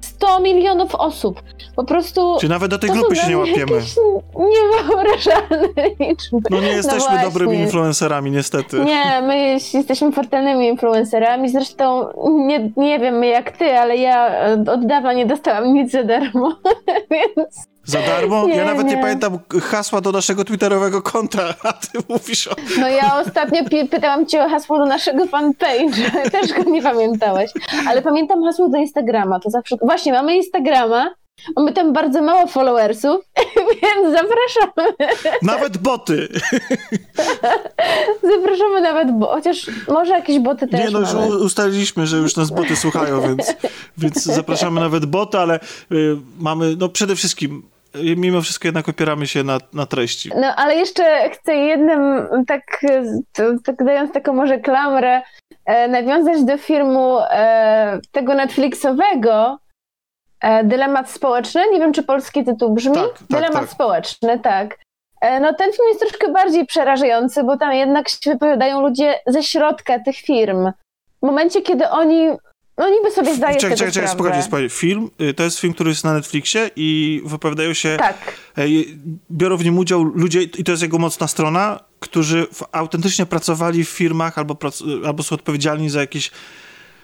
100 milionów osób. Po prostu. Czy nawet do tej grupy się nie łapiemy? Niewyobrażalne liczby. No nie jesteśmy no dobrymi influencerami, niestety. Nie, my jesteśmy fatalnymi influencerami. Zresztą nie, nie wiem jak ty, ale ja od dawna nie dostałam nic za darmo, więc. Za darmo? Nie, ja nawet nie. nie. pamiętam hasła do naszego twitterowego konta, a ty mówisz o... No ja ostatnio pytałam cię o hasło do naszego fanpage, też go nie pamiętałeś. Ale pamiętam hasło do Instagrama, to zawsze... Właśnie, mamy Instagrama, mamy tam bardzo mało followersów, więc zapraszamy. Nawet boty. zapraszamy nawet, bo chociaż może jakieś boty też Nie, no mamy. już ustaliliśmy, że już nas boty słuchają, więc, więc zapraszamy nawet boty, ale y, mamy, no przede wszystkim mimo wszystko jednak opieramy się na, na treści. No ale jeszcze chcę jednym, tak, tak dając taką może klamrę, e, nawiązać do filmu e, tego Netflixowego, e, Dylemat Społeczny. Nie wiem, czy polski tytuł brzmi. Tak, tak, Dylemat tak. Społeczny, tak. E, no ten film jest troszkę bardziej przerażający, bo tam jednak się wypowiadają ludzie ze środka tych firm. W momencie, kiedy oni no niby sobie zdaje czekaj, czekaj, czekaj, spokojnie, spokojnie. Film, y, to jest film, który jest na Netflixie i wypowiadają się, tak. E, biorą w nim udział ludzie, i to jest jego mocna strona, którzy autentycznie pracowali w firmach albo, albo są odpowiedzialni za jakieś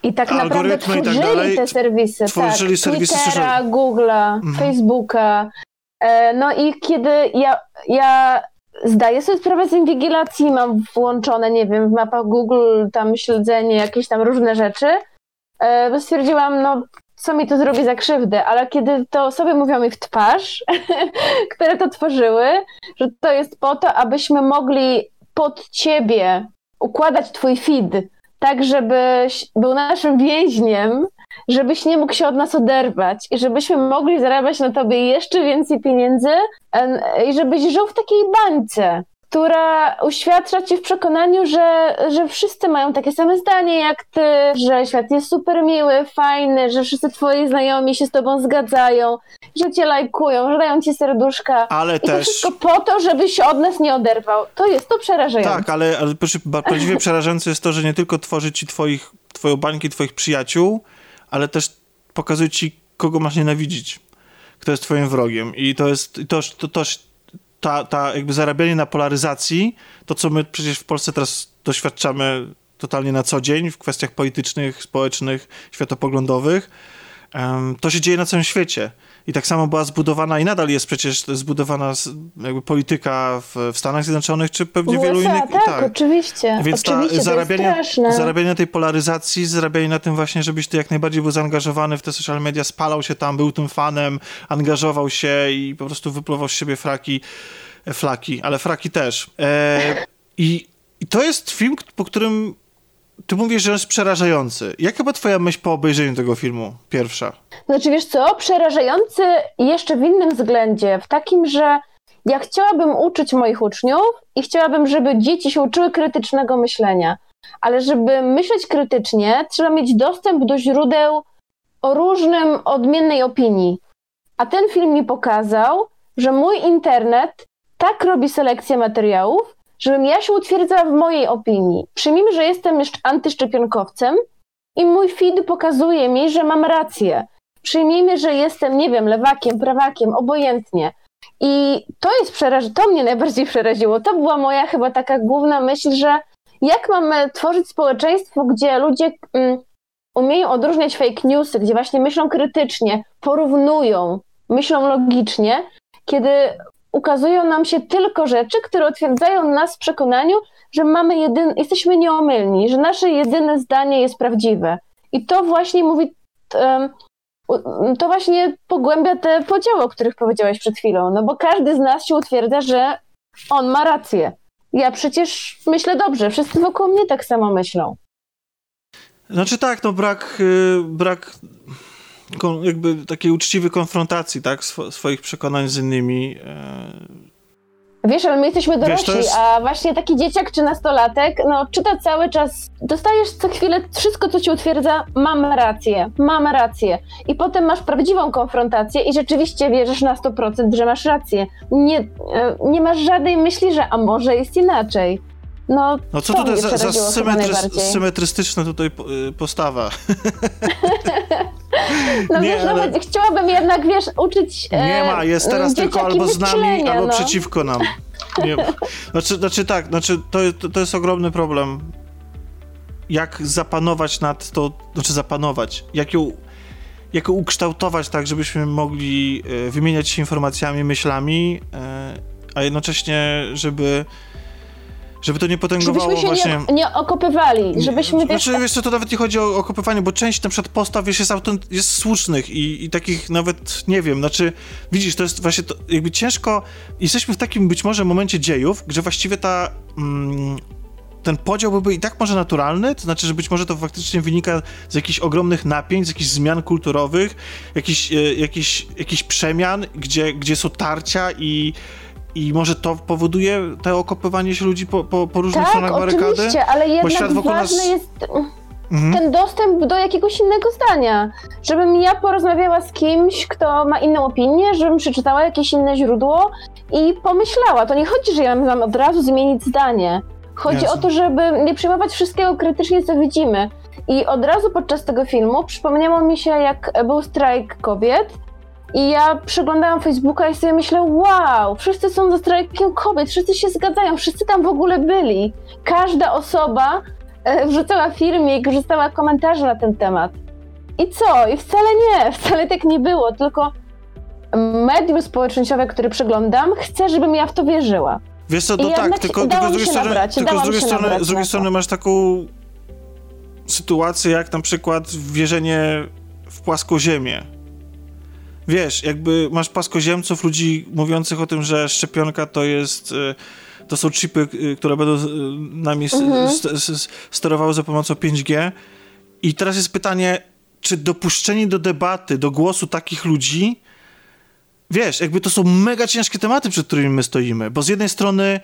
i tak naprawdę tak tworzyli tak dalej, te serwisy, tworzyli tak, serwisy Twittera, Google'a, mhm. Facebooka. E, no i kiedy ja, ja zdaję sobie sprawę z inwigilacji, mam włączone, nie wiem, w mapach Google tam śledzenie, jakieś tam różne rzeczy, bo stwierdziłam, no co mi to zrobi za krzywdę, ale kiedy to osoby mówią mi w twarz, które to tworzyły, że to jest po to, abyśmy mogli pod ciebie układać twój feed, tak żebyś był naszym więźniem, żebyś nie mógł się od nas oderwać i żebyśmy mogli zarabiać na tobie jeszcze więcej pieniędzy i żebyś żył w takiej bańce która uświadcza ci w przekonaniu, że, że wszyscy mają takie same zdanie jak ty, że świat jest super miły, fajny, że wszyscy twoi znajomi się z tobą zgadzają, że cię lajkują, że dają ci serduszka. Ale I też... to wszystko po to, żebyś się od nas nie oderwał. To jest to przerażające. Tak, ale, ale prawdziwie przerażające jest to, że nie tylko tworzy ci twoich, twoją bańkę twoich przyjaciół, ale też pokazuje ci, kogo masz nienawidzić. Kto jest twoim wrogiem. I to jest, to, to, to, ta, ta jakby zarabianie na polaryzacji, to co my przecież w Polsce teraz doświadczamy totalnie na co dzień w kwestiach politycznych, społecznych, światopoglądowych, to się dzieje na całym świecie. I tak samo była zbudowana i nadal jest przecież zbudowana jakby polityka w, w Stanach Zjednoczonych, czy pewnie USA, wielu innych. Tak, tak, oczywiście. Więc oczywiście, ta zarabianie, zarabianie tej polaryzacji, zarabianie na tym właśnie, żebyś ty jak najbardziej był zaangażowany w te social media, spalał się tam, był tym fanem, angażował się i po prostu wypluwał z siebie fraki, flaki, ale fraki też. E, i, I to jest film, po którym ty mówisz, że jest przerażający. Jaka była twoja myśl po obejrzeniu tego filmu? Pierwsza. Znaczy, wiesz co, przerażający jeszcze w innym względzie, w takim, że ja chciałabym uczyć moich uczniów i chciałabym, żeby dzieci się uczyły krytycznego myślenia. Ale żeby myśleć krytycznie, trzeba mieć dostęp do źródeł o różnym, odmiennej opinii. A ten film mi pokazał, że mój internet tak robi selekcję materiałów, żebym ja się utwierdzała w mojej opinii. Przyjmijmy, że jestem antyszczepionkowcem i mój feed pokazuje mi, że mam rację. Przyjmijmy, że jestem, nie wiem, lewakiem, prawakiem, obojętnie. I to jest przeraż... to mnie najbardziej przeraziło. To była moja chyba taka główna myśl, że jak mamy tworzyć społeczeństwo, gdzie ludzie mm, umieją odróżniać fake newsy, gdzie właśnie myślą krytycznie, porównują, myślą logicznie, kiedy ukazują nam się tylko rzeczy, które utwierdzają nas w przekonaniu, że mamy jedyn, jesteśmy nieomylni, że nasze jedyne zdanie jest prawdziwe. I to właśnie mówi, to właśnie pogłębia te podziały, o których powiedziałaś przed chwilą, no bo każdy z nas się utwierdza, że on ma rację. Ja przecież myślę dobrze, wszyscy wokół mnie tak samo myślą. Znaczy tak, no brak, y, brak jakby takiej uczciwej konfrontacji, tak, Swo swoich przekonań z innymi. E... Wiesz, ale my jesteśmy dorośli, Wiesz, jest... a właśnie taki dzieciak czy nastolatek, no czyta cały czas, dostajesz co chwilę wszystko, co ci utwierdza, mam rację, mam rację. I potem masz prawdziwą konfrontację i rzeczywiście wierzysz na 100%, że masz rację. Nie, e, nie masz żadnej myśli, że a może jest inaczej. No, no co tutaj za, za symetrys, symetrystyczna tutaj y, postawa? no nie, wiesz, ale... no, chciałabym jednak, wiesz, uczyć Nie ma, jest teraz tylko albo z nami, albo no. przeciwko nam. Nie, znaczy, znaczy tak, znaczy to, to, to jest ogromny problem. Jak zapanować nad to, znaczy zapanować, jak ją, jak ukształtować tak, żebyśmy mogli e, wymieniać się informacjami, myślami, e, a jednocześnie, żeby żeby to nie potęgowało żebyśmy się właśnie... nie, nie okopywali, żebyśmy... Znaczy, wiesz co, to nawet nie chodzi o okopywanie, bo część na przykład postaw, wiesz, jest, autent... jest słusznych i, i takich nawet, nie wiem, znaczy, widzisz, to jest właśnie, to, jakby ciężko, jesteśmy w takim być może momencie dziejów, gdzie właściwie ta... Mm, ten podział byłby i tak może naturalny, to znaczy, że być może to faktycznie wynika z jakichś ogromnych napięć, z jakichś zmian kulturowych, jakichś, e, jakichś, jakichś przemian, gdzie, gdzie są tarcia i i może to powoduje te okopywanie się ludzi po, po, po różnych tak, stronach barykady? oczywiście, ale jednak ważny nas... jest mhm. ten dostęp do jakiegoś innego zdania. Żebym ja porozmawiała z kimś, kto ma inną opinię, żebym przeczytała jakieś inne źródło i pomyślała. To nie chodzi, że ja mam od razu zmienić zdanie. Chodzi Jasne. o to, żeby nie przyjmować wszystkiego krytycznie, co widzimy. I od razu podczas tego filmu przypomniało mi się, jak był strajk kobiet i ja przeglądałam Facebooka i sobie myślę, wow, wszyscy są za strajkiem kobiet, wszyscy się zgadzają, wszyscy tam w ogóle byli. Każda osoba e, wrzucała filmik, wrzucała komentarze na ten temat. I co? I wcale nie, wcale tak nie było, tylko medium społecznościowe, które przeglądam, chcę, żebym ja w to wierzyła. Wiesz co, no tak, tylko, tylko z drugiej strony, nabrać, tylko z drugiej strony, z drugiej strony masz taką sytuację, jak na przykład wierzenie w płaskoziemię wiesz, jakby masz paskoziemców, ludzi mówiących o tym, że szczepionka to jest y, to są chipy, y, które będą y, nami mhm. sterowały za pomocą 5G. I teraz jest pytanie, czy dopuszczenie do debaty, do głosu takich ludzi, wiesz, jakby to są mega ciężkie tematy, przed którymi my stoimy, bo z jednej strony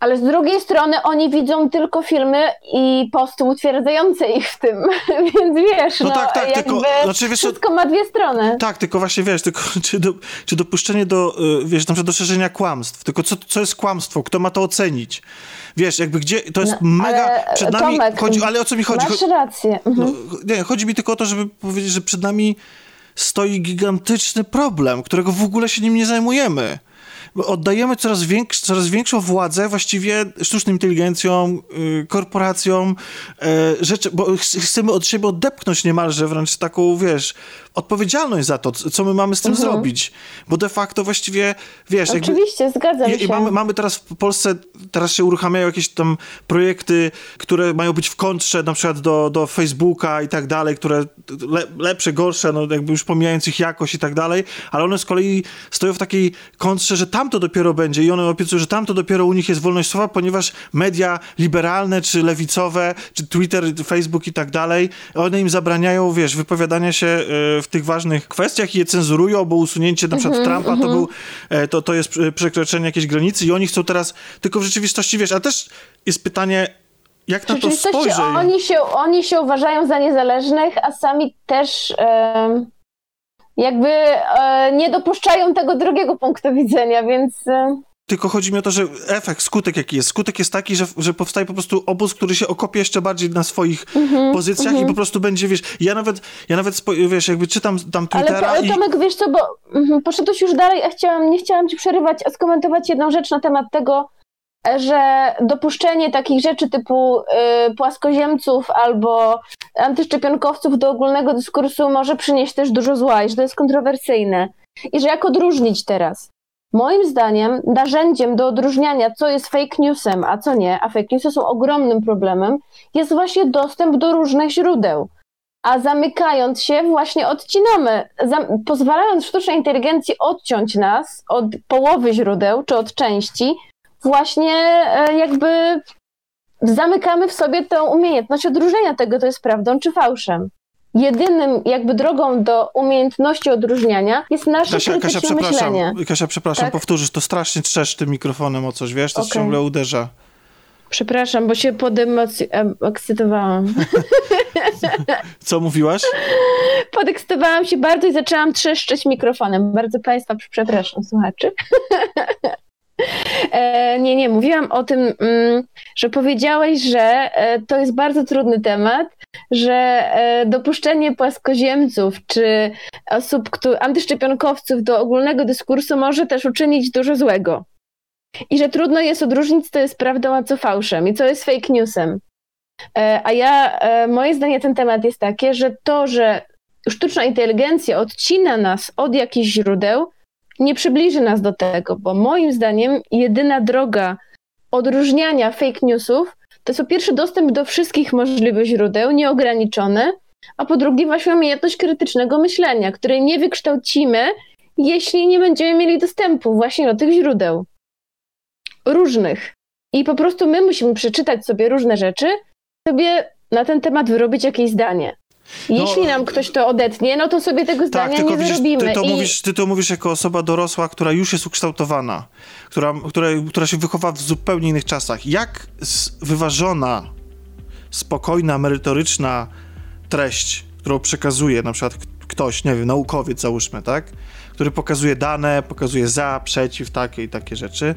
ale z drugiej strony oni widzą tylko filmy i posty utwierdzające ich w tym, więc wiesz, no, no tak, tak, tylko, znaczy, wiesz, wszystko ma dwie strony. Tak, tylko właśnie wiesz, tylko czy, do, czy dopuszczenie do, y, wiesz, na przykład do szerzenia kłamstw, tylko co, co jest kłamstwo, kto ma to ocenić? Wiesz, jakby gdzie, to jest no, mega, przed nami, Tomek, chodzi, ale o co mi chodzi? Masz rację. No, mhm. nie, chodzi mi tylko o to, żeby powiedzieć, że przed nami stoi gigantyczny problem, którego w ogóle się nim nie zajmujemy oddajemy coraz, większ, coraz większą władzę właściwie sztucznym inteligencjom, yy, korporacjom, yy, rzeczy, bo chcemy od siebie odepchnąć niemalże wręcz taką, wiesz, odpowiedzialność za to, co my mamy z tym mhm. zrobić. Bo de facto właściwie, wiesz... Oczywiście, jakby, zgadzam się. Mamy, mamy teraz w Polsce, teraz się uruchamiają jakieś tam projekty, które mają być w kontrze na przykład do, do Facebooka i tak dalej, które le, lepsze, gorsze, no jakby już pomijając ich jakość i tak dalej, ale one z kolei stoją w takiej kontrze, że tam to dopiero będzie i one obiecują, że tam to dopiero u nich jest wolność słowa, ponieważ media liberalne, czy lewicowe, czy Twitter, Facebook i tak dalej, one im zabraniają, wiesz, wypowiadania się y, w tych ważnych kwestiach i je cenzurują, bo usunięcie na przykład mm -hmm, Trumpa to, mhm. był, e, to, to jest przekroczenie jakiejś granicy i oni chcą teraz, tylko w rzeczywistości, wiesz, ale też jest pytanie, jak na to spojrzeć? Oni się, oni się uważają za niezależnych, a sami też e, jakby e, nie dopuszczają tego drugiego punktu widzenia, więc... E, tylko chodzi mi o to, że efekt, skutek jaki jest. Skutek jest taki, że, że powstaje po prostu obóz, który się okopie jeszcze bardziej na swoich mm-hmm, pozycjach mm-hmm. i po prostu będzie, wiesz, ja nawet, ja nawet, wiesz, jakby czytam tam Twittera Ale, i... Tomek, wiesz co, bo mm, poszedłeś już dalej, a chciałam, nie chciałam ci przerywać, a skomentować jedną rzecz na temat tego, że dopuszczenie takich rzeczy typu y, płaskoziemców albo antyszczepionkowców do ogólnego dyskursu może przynieść też dużo zła i że to jest kontrowersyjne. I że jak odróżnić teraz? Moim zdaniem narzędziem do odróżniania, co jest fake newsem, a co nie, a fake newsy są ogromnym problemem, jest właśnie dostęp do różnych źródeł. A zamykając się, właśnie odcinamy, pozwalając sztucznej inteligencji odciąć nas od połowy źródeł czy od części, właśnie e, jakby zamykamy w sobie tę umiejętność odróżnienia tego, to jest prawdą czy fałszem jedynym jakby drogą do umiejętności odróżniania jest nasze Kasia, Kasia, przepraszam, myślenie. Kasia, przepraszam, tak? powtórzysz, to strasznie trzesz tym mikrofonem o coś, wiesz, to okay. ciągle uderza. Przepraszam, bo się podekscytowałam. Co mówiłaś? Podekscytowałam się bardzo i zaczęłam trzeszczeć mikrofonem. Bardzo Państwa przepraszam, słuchaczy. E, nie, nie, mówiłam o tym, mm, że powiedziałeś, że e, to jest bardzo trudny temat, że e, dopuszczenie płaskoziemców czy osób, kto, antyszczepionkowców do ogólnego dyskursu może też uczynić dużo złego. I że trudno jest odróżnić, co jest prawdą, a co fałszem i co jest fake newsem. A ja, moje zdanie ten temat jest takie, że to, że sztuczna inteligencja odcina nas od jakichś źródeł, nie przybliży nas do tego, bo moim zdaniem jedyna droga odróżniania fake newsów to jest po pierwsze dostęp do wszystkich możliwych źródeł, nieograniczony, a po drugie właśnie umiejętność krytycznego myślenia, której nie wykształcimy, jeśli nie będziemy mieli dostępu właśnie do tych źródeł. Różnych. I po prostu my musimy przeczytać sobie różne rzeczy, sobie na ten temat wyrobić jakieś zdanie. No, Jeśli nam ktoś to odetnie, no to sobie tego tak, zdania tak, nie widzisz, wyrobimy. Ty to, I... mówisz, ty to mówisz jako osoba dorosła, która już jest ukształtowana, która, która, która się wychowa w zupełnie innych czasach. Jak wyważona, spokojna, merytoryczna treść, którą przekazuje na przykład ktoś, nie wiem, naukowiec załóżmy, tak? Który pokazuje dane, pokazuje za, przeciw, takie i takie rzeczy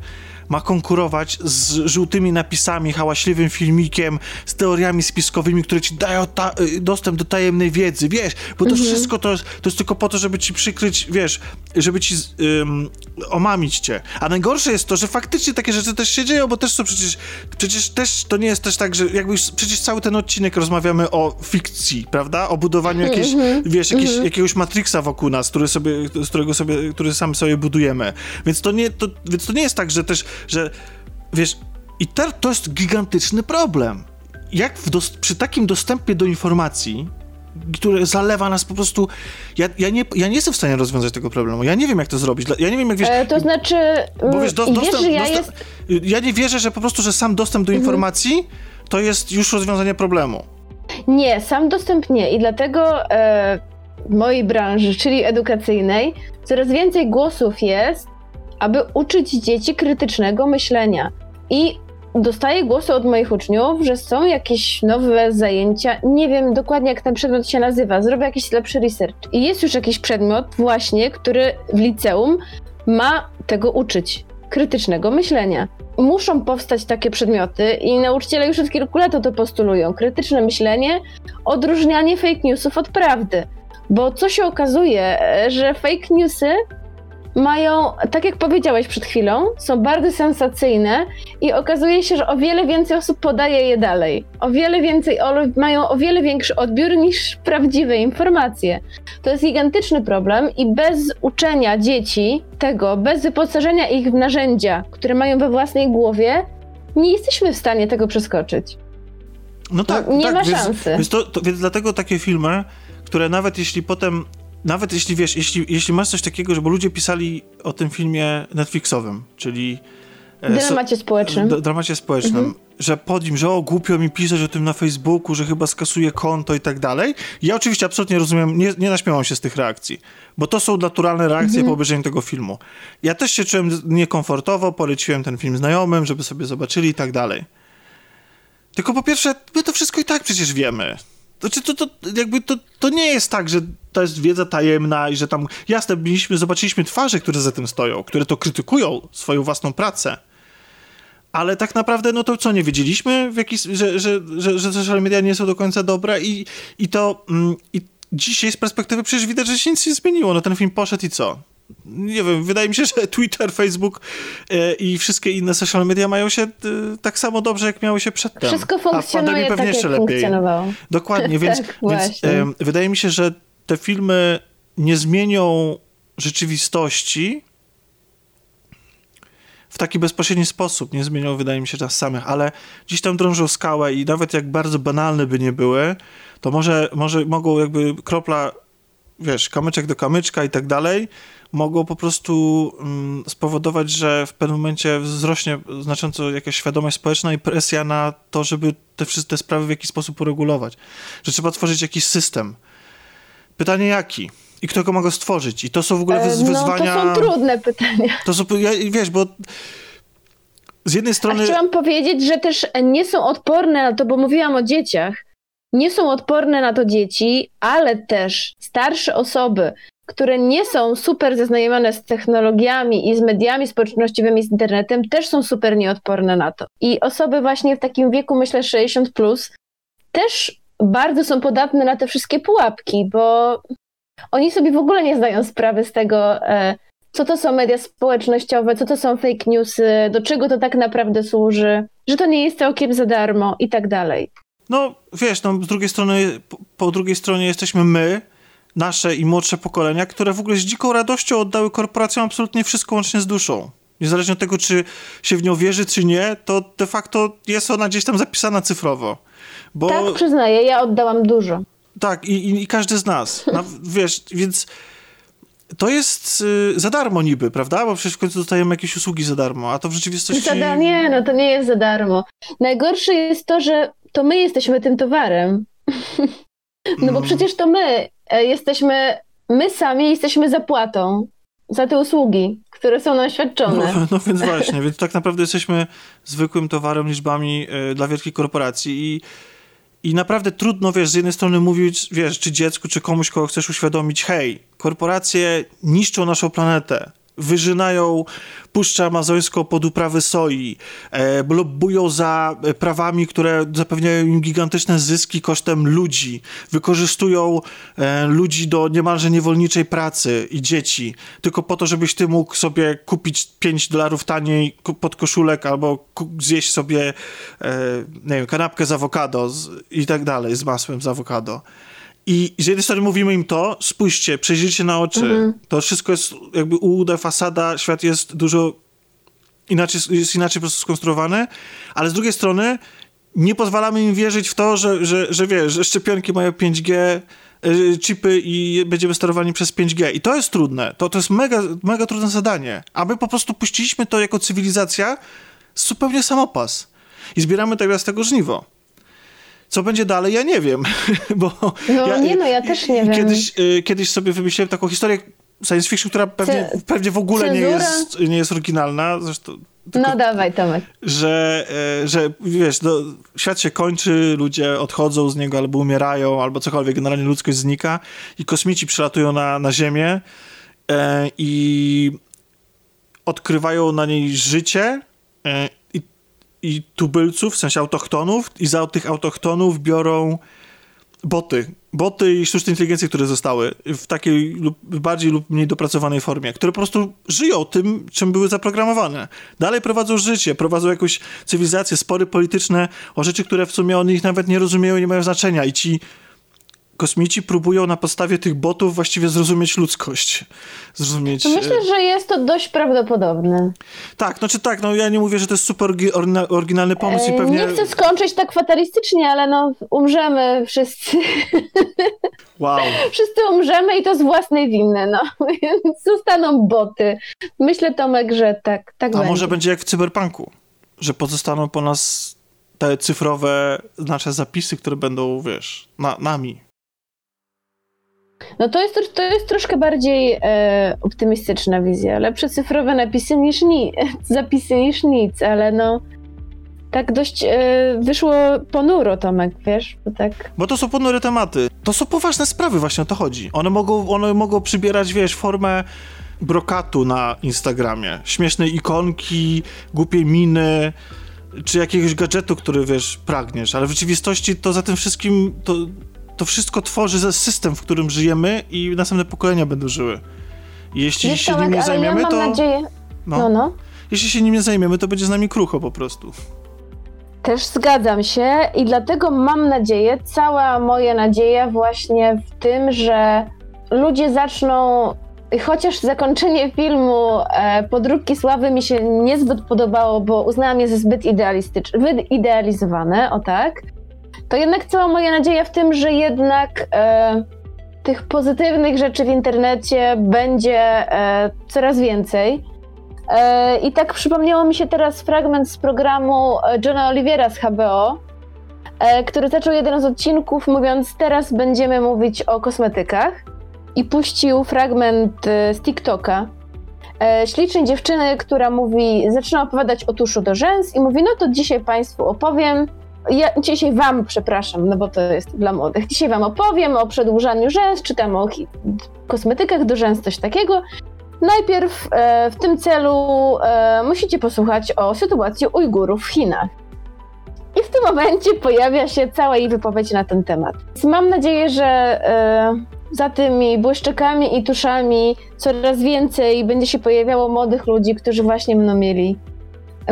ma konkurować z żółtymi napisami, hałaśliwym filmikiem, z teoriami spiskowymi, które ci dają y, dostęp do tajemnej wiedzy, wiesz, bo to mhm. wszystko to jest, to jest tylko po to, żeby ci przykryć, wiesz, żeby ci um, omamić cię. A najgorsze jest to, że faktycznie takie rzeczy też się dzieją, bo też są przecież, przecież też to nie jest też tak, że jakby przecież cały ten odcinek rozmawiamy o fikcji, prawda? O budowaniu jakiejś, mhm. wiesz, jakiejś, mhm. jakiegoś Matrixa wokół nas, który sobie, z którego sobie, który sam sobie budujemy. Więc to nie, to, więc to nie jest tak, że też że wiesz, i to, to jest gigantyczny problem. Jak przy takim dostępie do informacji, które zalewa nas po prostu. Ja, ja, nie, ja nie jestem w stanie rozwiązać tego problemu. Ja nie wiem, jak to zrobić. Ja nie wiem, jak wiesz. E, to znaczy. Bo wiesz, do, dostęp, wiesz, ja, dostęp, jest... ja nie wierzę, że po prostu, że sam dostęp do mhm. informacji to jest już rozwiązanie problemu. Nie, sam dostęp nie. I dlatego e, w mojej branży, czyli edukacyjnej, coraz więcej głosów jest aby uczyć dzieci krytycznego myślenia. I dostaję głosy od moich uczniów, że są jakieś nowe zajęcia. Nie wiem dokładnie, jak ten przedmiot się nazywa. Zrobię jakiś lepszy research. I jest już jakiś przedmiot, właśnie, który w liceum ma tego uczyć krytycznego myślenia. Muszą powstać takie przedmioty i nauczyciele już od kilku lat to postulują. Krytyczne myślenie, odróżnianie fake newsów od prawdy. Bo co się okazuje, że fake newsy mają, tak jak powiedziałeś przed chwilą, są bardzo sensacyjne i okazuje się, że o wiele więcej osób podaje je dalej. O wiele więcej, mają o wiele większy odbiór niż prawdziwe informacje. To jest gigantyczny problem i bez uczenia dzieci tego, bez wyposażenia ich w narzędzia, które mają we własnej głowie, nie jesteśmy w stanie tego przeskoczyć. No tak, nie tak, ma więc, szansy. Więc, to, to, więc dlatego takie filmy, które nawet jeśli potem nawet jeśli wiesz, jeśli, jeśli masz coś takiego, żeby ludzie pisali o tym filmie Netflixowym, czyli e, dramacie społecznym. Dramacie społecznym, mhm. że pod nim, że o, głupio mi pisać o tym na Facebooku, że chyba skasuje konto i tak dalej. Ja oczywiście absolutnie rozumiem, nie, nie naśmiałam się z tych reakcji, bo to są naturalne reakcje mhm. po obejrzeniu tego filmu. Ja też się czułem niekomfortowo, poleciłem ten film znajomym, żeby sobie zobaczyli i tak dalej. Tylko po pierwsze, my to wszystko i tak przecież wiemy. Znaczy, to, to, jakby to, to nie jest tak, że to jest wiedza tajemna i że tam, jasne, byliśmy, zobaczyliśmy twarze, które za tym stoją, które to krytykują swoją własną pracę. Ale tak naprawdę, no to co, nie wiedzieliśmy, w jaki, że, że, że, że social media nie są do końca dobre i, i to, mm, i dzisiaj z perspektywy przecież widać, że się nic nie zmieniło. No ten film poszedł i co? nie wiem, wydaje mi się, że Twitter, Facebook e, i wszystkie inne social media mają się e, tak samo dobrze, jak miały się przedtem. Wszystko funkcjonuje A w pewnie tak, jeszcze lepiej. funkcjonowało. Dokładnie, więc, tak, więc wydaje mi się, że te filmy nie zmienią rzeczywistości w taki bezpośredni sposób, nie zmienią, wydaje mi się, czas samych, ale dziś tam drążą skałę i nawet jak bardzo banalne by nie były, to może, może mogą jakby kropla, wiesz, kamyczek do kamyczka i tak dalej, mogą po prostu mm, spowodować, że w pewnym momencie wzrośnie znacząco jakaś świadomość społeczna i presja na to, żeby te wszystkie sprawy w jakiś sposób uregulować. Że trzeba tworzyć jakiś system. Pytanie jaki? I kto go ma go stworzyć? I to są w ogóle wyz wyzwania... No, to są trudne pytania. To są, ja, wiesz, bo z jednej strony... A chciałam powiedzieć, że też nie są odporne na to, bo mówiłam o dzieciach, nie są odporne na to dzieci, ale też starsze osoby, które nie są super zaznajomione z technologiami i z mediami społecznościowymi, z internetem, też są super nieodporne na to. I osoby właśnie w takim wieku, myślę 60, plus, też bardzo są podatne na te wszystkie pułapki, bo oni sobie w ogóle nie zdają sprawy z tego, e, co to są media społecznościowe, co to są fake newsy, do czego to tak naprawdę służy, że to nie jest całkiem za darmo i tak dalej. No, wiesz, no, z drugiej strony, po, po drugiej stronie jesteśmy my, nasze i młodsze pokolenia, które w ogóle z dziką radością oddały korporacjom absolutnie wszystko łącznie z duszą. Niezależnie od tego, czy się w nią wierzy, czy nie, to de facto jest ona gdzieś tam zapisana cyfrowo. Bo... Tak, przyznaję, ja oddałam dużo. Tak, i, i, i każdy z nas. No, wiesz, więc to jest y, za darmo niby, prawda? Bo przecież w końcu dostajemy jakieś usługi za darmo, a to w rzeczywistości... Za nie, no to nie jest za darmo. Najgorsze jest to, że to my jesteśmy tym towarem. no bo mm. przecież to my e, jesteśmy, my sami jesteśmy zapłatą za te usługi, które są nam świadczone. No, no więc właśnie, więc tak naprawdę jesteśmy zwykłym towarem liczbami y, dla wielkich korporacji i i naprawdę trudno, wiesz, z jednej strony mówić, wiesz, czy dziecku, czy komuś, kogo chcesz uświadomić, hej, korporacje niszczą naszą planetę, wyżynają Puszczę Amazońską pod uprawy soi, e, lobbują za prawami, które zapewniają im gigantyczne zyski kosztem ludzi, wykorzystują e, ludzi do niemalże niewolniczej pracy i dzieci, tylko po to, żebyś ty mógł sobie kupić 5 dolarów taniej pod koszulek albo zjeść sobie, e, nie wiem, kanapkę z awokado i tak dalej, z masłem z awokado. I z jednej strony mówimy im to, spójrzcie, przejrzyjcie na oczy. Mhm. To wszystko jest jakby ułuda, fasada, świat jest dużo inaczej, jest inaczej po prostu skonstruowany, ale z drugiej strony nie pozwalamy im wierzyć w to, że, że, że wiesz, że szczepionki mają 5G, e, chipy i będziemy sterowani przez 5G. I to jest trudne. To, to jest mega, mega trudne zadanie. A my po prostu puściliśmy to jako cywilizacja zupełnie samopas. I zbieramy teraz tego żniwo. Co będzie dalej, ja nie wiem. Bo no ja, nie, no ja też nie wiem. Kiedyś, y, kiedyś sobie wymyśliłem taką historię science fiction, która pewnie, pewnie w ogóle nie jest, nie jest oryginalna. Zresztą, tylko, no dawaj, Tomek. Że, e, że wiesz, no, świat się kończy, ludzie odchodzą z niego albo umierają, albo cokolwiek, generalnie ludzkość znika i kosmici przylatują na, na Ziemię e, i odkrywają na niej życie e, i tubylców, w sensie autochtonów i za tych autochtonów biorą boty. Boty i sztuczne inteligencje, które zostały w takiej lub bardziej lub mniej dopracowanej formie, które po prostu żyją tym, czym były zaprogramowane. Dalej prowadzą życie, prowadzą jakąś cywilizację, spory polityczne o rzeczy, które w sumie oni ich nawet nie rozumieją i nie mają znaczenia. I ci kosmici próbują na podstawie tych botów właściwie zrozumieć ludzkość. Zrozumieć... Myślę, e, że jest to dość prawdopodobne. Tak, znaczy tak, no ja nie mówię, że to jest super oryginalny pomysł i e, pewnie... Nie chcę skończyć tak fatalistycznie, ale no umrzemy wszyscy. Wow. Wszyscy umrzemy i to z własnej winy, no. Więc zostaną boty. Myślę, Tomek, że tak, tak A będzie. może będzie jak w cyberpunku, że pozostaną po nas te cyfrowe nasze zapisy, które będą, wiesz, na, nami. No to jest, to jest troszkę bardziej e, optymistyczna wizja. Lepsze cyfrowe napisy niż ni zapisy niż nic, ale no tak dość e, wyszło ponuro, Tomek, wiesz? Bo, tak... Bo to są ponure tematy. To są poważne sprawy, właśnie o to chodzi. One mogą, one mogą przybierać, wiesz, formę brokatu na Instagramie. Śmiesznej ikonki, głupie miny, czy jakiegoś gadżetu, który, wiesz, pragniesz. Ale w rzeczywistości to za tym wszystkim, to to wszystko tworzy system, w którym żyjemy i następne pokolenia będą żyły. Jeśli Wiesz, się Tomek, nim nie zajmiemy, ja to. Nadzieję... No. no, no. Jeśli się nim nie zajmiemy, to będzie z nami krucho po prostu. Też zgadzam się i dlatego mam nadzieję, cała moja nadzieja właśnie w tym, że ludzie zaczną chociaż zakończenie filmu e, Podróbki Sławy mi się niezbyt podobało, bo uznałam je za zbyt idealistyczne, wyidealizowane, o tak to jednak cała moja nadzieja w tym, że jednak e, tych pozytywnych rzeczy w internecie będzie e, coraz więcej. E, I tak przypomniało mi się teraz fragment z programu e, Johna Oliviera z HBO, e, który zaczął jeden z odcinków mówiąc: Teraz będziemy mówić o kosmetykach. I puścił fragment e, z TikToka, ślicznej dziewczyny, która mówi, zaczyna opowiadać o tuszu do rzęs i mówi, no to dzisiaj Państwu opowiem, ja dzisiaj wam, przepraszam, no bo to jest dla młodych, dzisiaj wam opowiem o przedłużaniu rzęs, czy tam o kosmetykach do rzęs, coś takiego. Najpierw e, w tym celu e, musicie posłuchać o sytuacji Ujgurów w Chinach. I w tym momencie pojawia się cała jej wypowiedź na ten temat. Więc mam nadzieję, że e, za tymi błyszczykami i tuszami coraz więcej będzie się pojawiało młodych ludzi, którzy właśnie będą mieli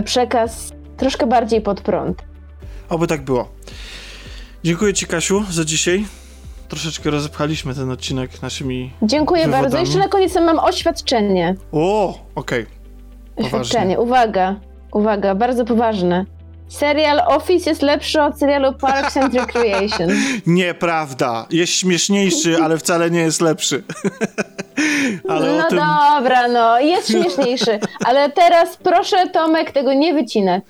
przekaz troszkę bardziej pod prąd. Oby tak było. Dziękuję Ci, Kasiu, za dzisiaj. Troszeczkę rozepchaliśmy ten odcinek naszymi. Dziękuję wywodami. bardzo. Jeszcze na koniec mam oświadczenie. O, okej. Okay. Oświadczenie, uwaga, uwaga, bardzo poważne. Serial Office jest lepszy od serialu Parks and Recreation. Nieprawda. Jest śmieszniejszy, ale wcale nie jest lepszy. ale no tym... dobra, no, jest śmieszniejszy. Ale teraz proszę, Tomek, tego nie wycinać.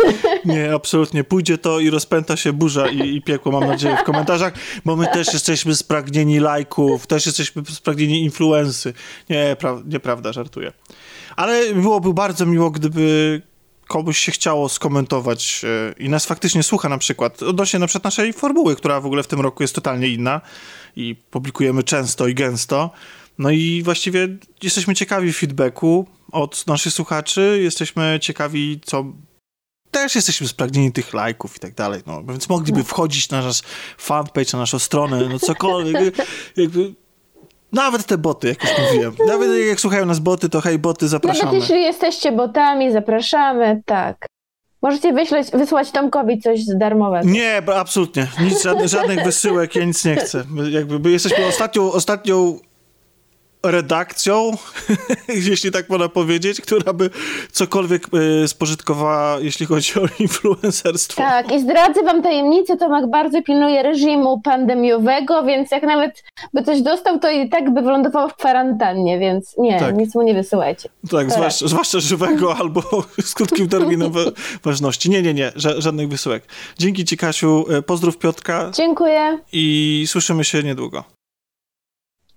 nie, absolutnie. Pójdzie to i rozpęta się burza i, i piekło, mam nadzieję, w komentarzach, bo my też jesteśmy spragnieni lajków, też jesteśmy spragnieni influensy. Nie, pra... nieprawda, żartuję. Ale byłoby bardzo miło, gdyby komuś się chciało skomentować e, i nas faktycznie słucha na przykład, odnośnie na przykład naszej formuły, która w ogóle w tym roku jest totalnie inna i publikujemy często i gęsto. No i właściwie jesteśmy ciekawi feedbacku od naszych słuchaczy, jesteśmy ciekawi, co też jesteśmy spragnieni tych lajków i tak dalej, no, więc mogliby wchodzić na nasz fanpage, na naszą stronę, no cokolwiek, jakby nawet te boty, jak już mówiłem. Nawet jak słuchają nas boty, to hej, boty, zapraszamy. Nawet jeśli jesteście botami, zapraszamy, tak. Możecie wyśleć, wysłać Tomkowi coś darmowego. Nie, absolutnie. Nic, żadnych, żadnych wysyłek, ja nic nie chcę. Jakby jesteśmy ostatnią, ostatnią redakcją, jeśli tak można powiedzieć, która by cokolwiek y, spożytkowała, jeśli chodzi o influencerstwo. Tak, i zdradzę wam tajemnicę, Tomek bardzo pilnuje reżimu pandemiowego, więc jak nawet by coś dostał, to i tak by wylądował w kwarantannie, więc nie, tak. nic mu nie wysyłajcie. Tak, zwłaszcza, zwłaszcza, żywego albo z krótkim terminem ważności. Nie, nie, nie, żadnych wysyłek. Dzięki ci, Kasiu. E, pozdrów Piotka. Dziękuję. I słyszymy się niedługo.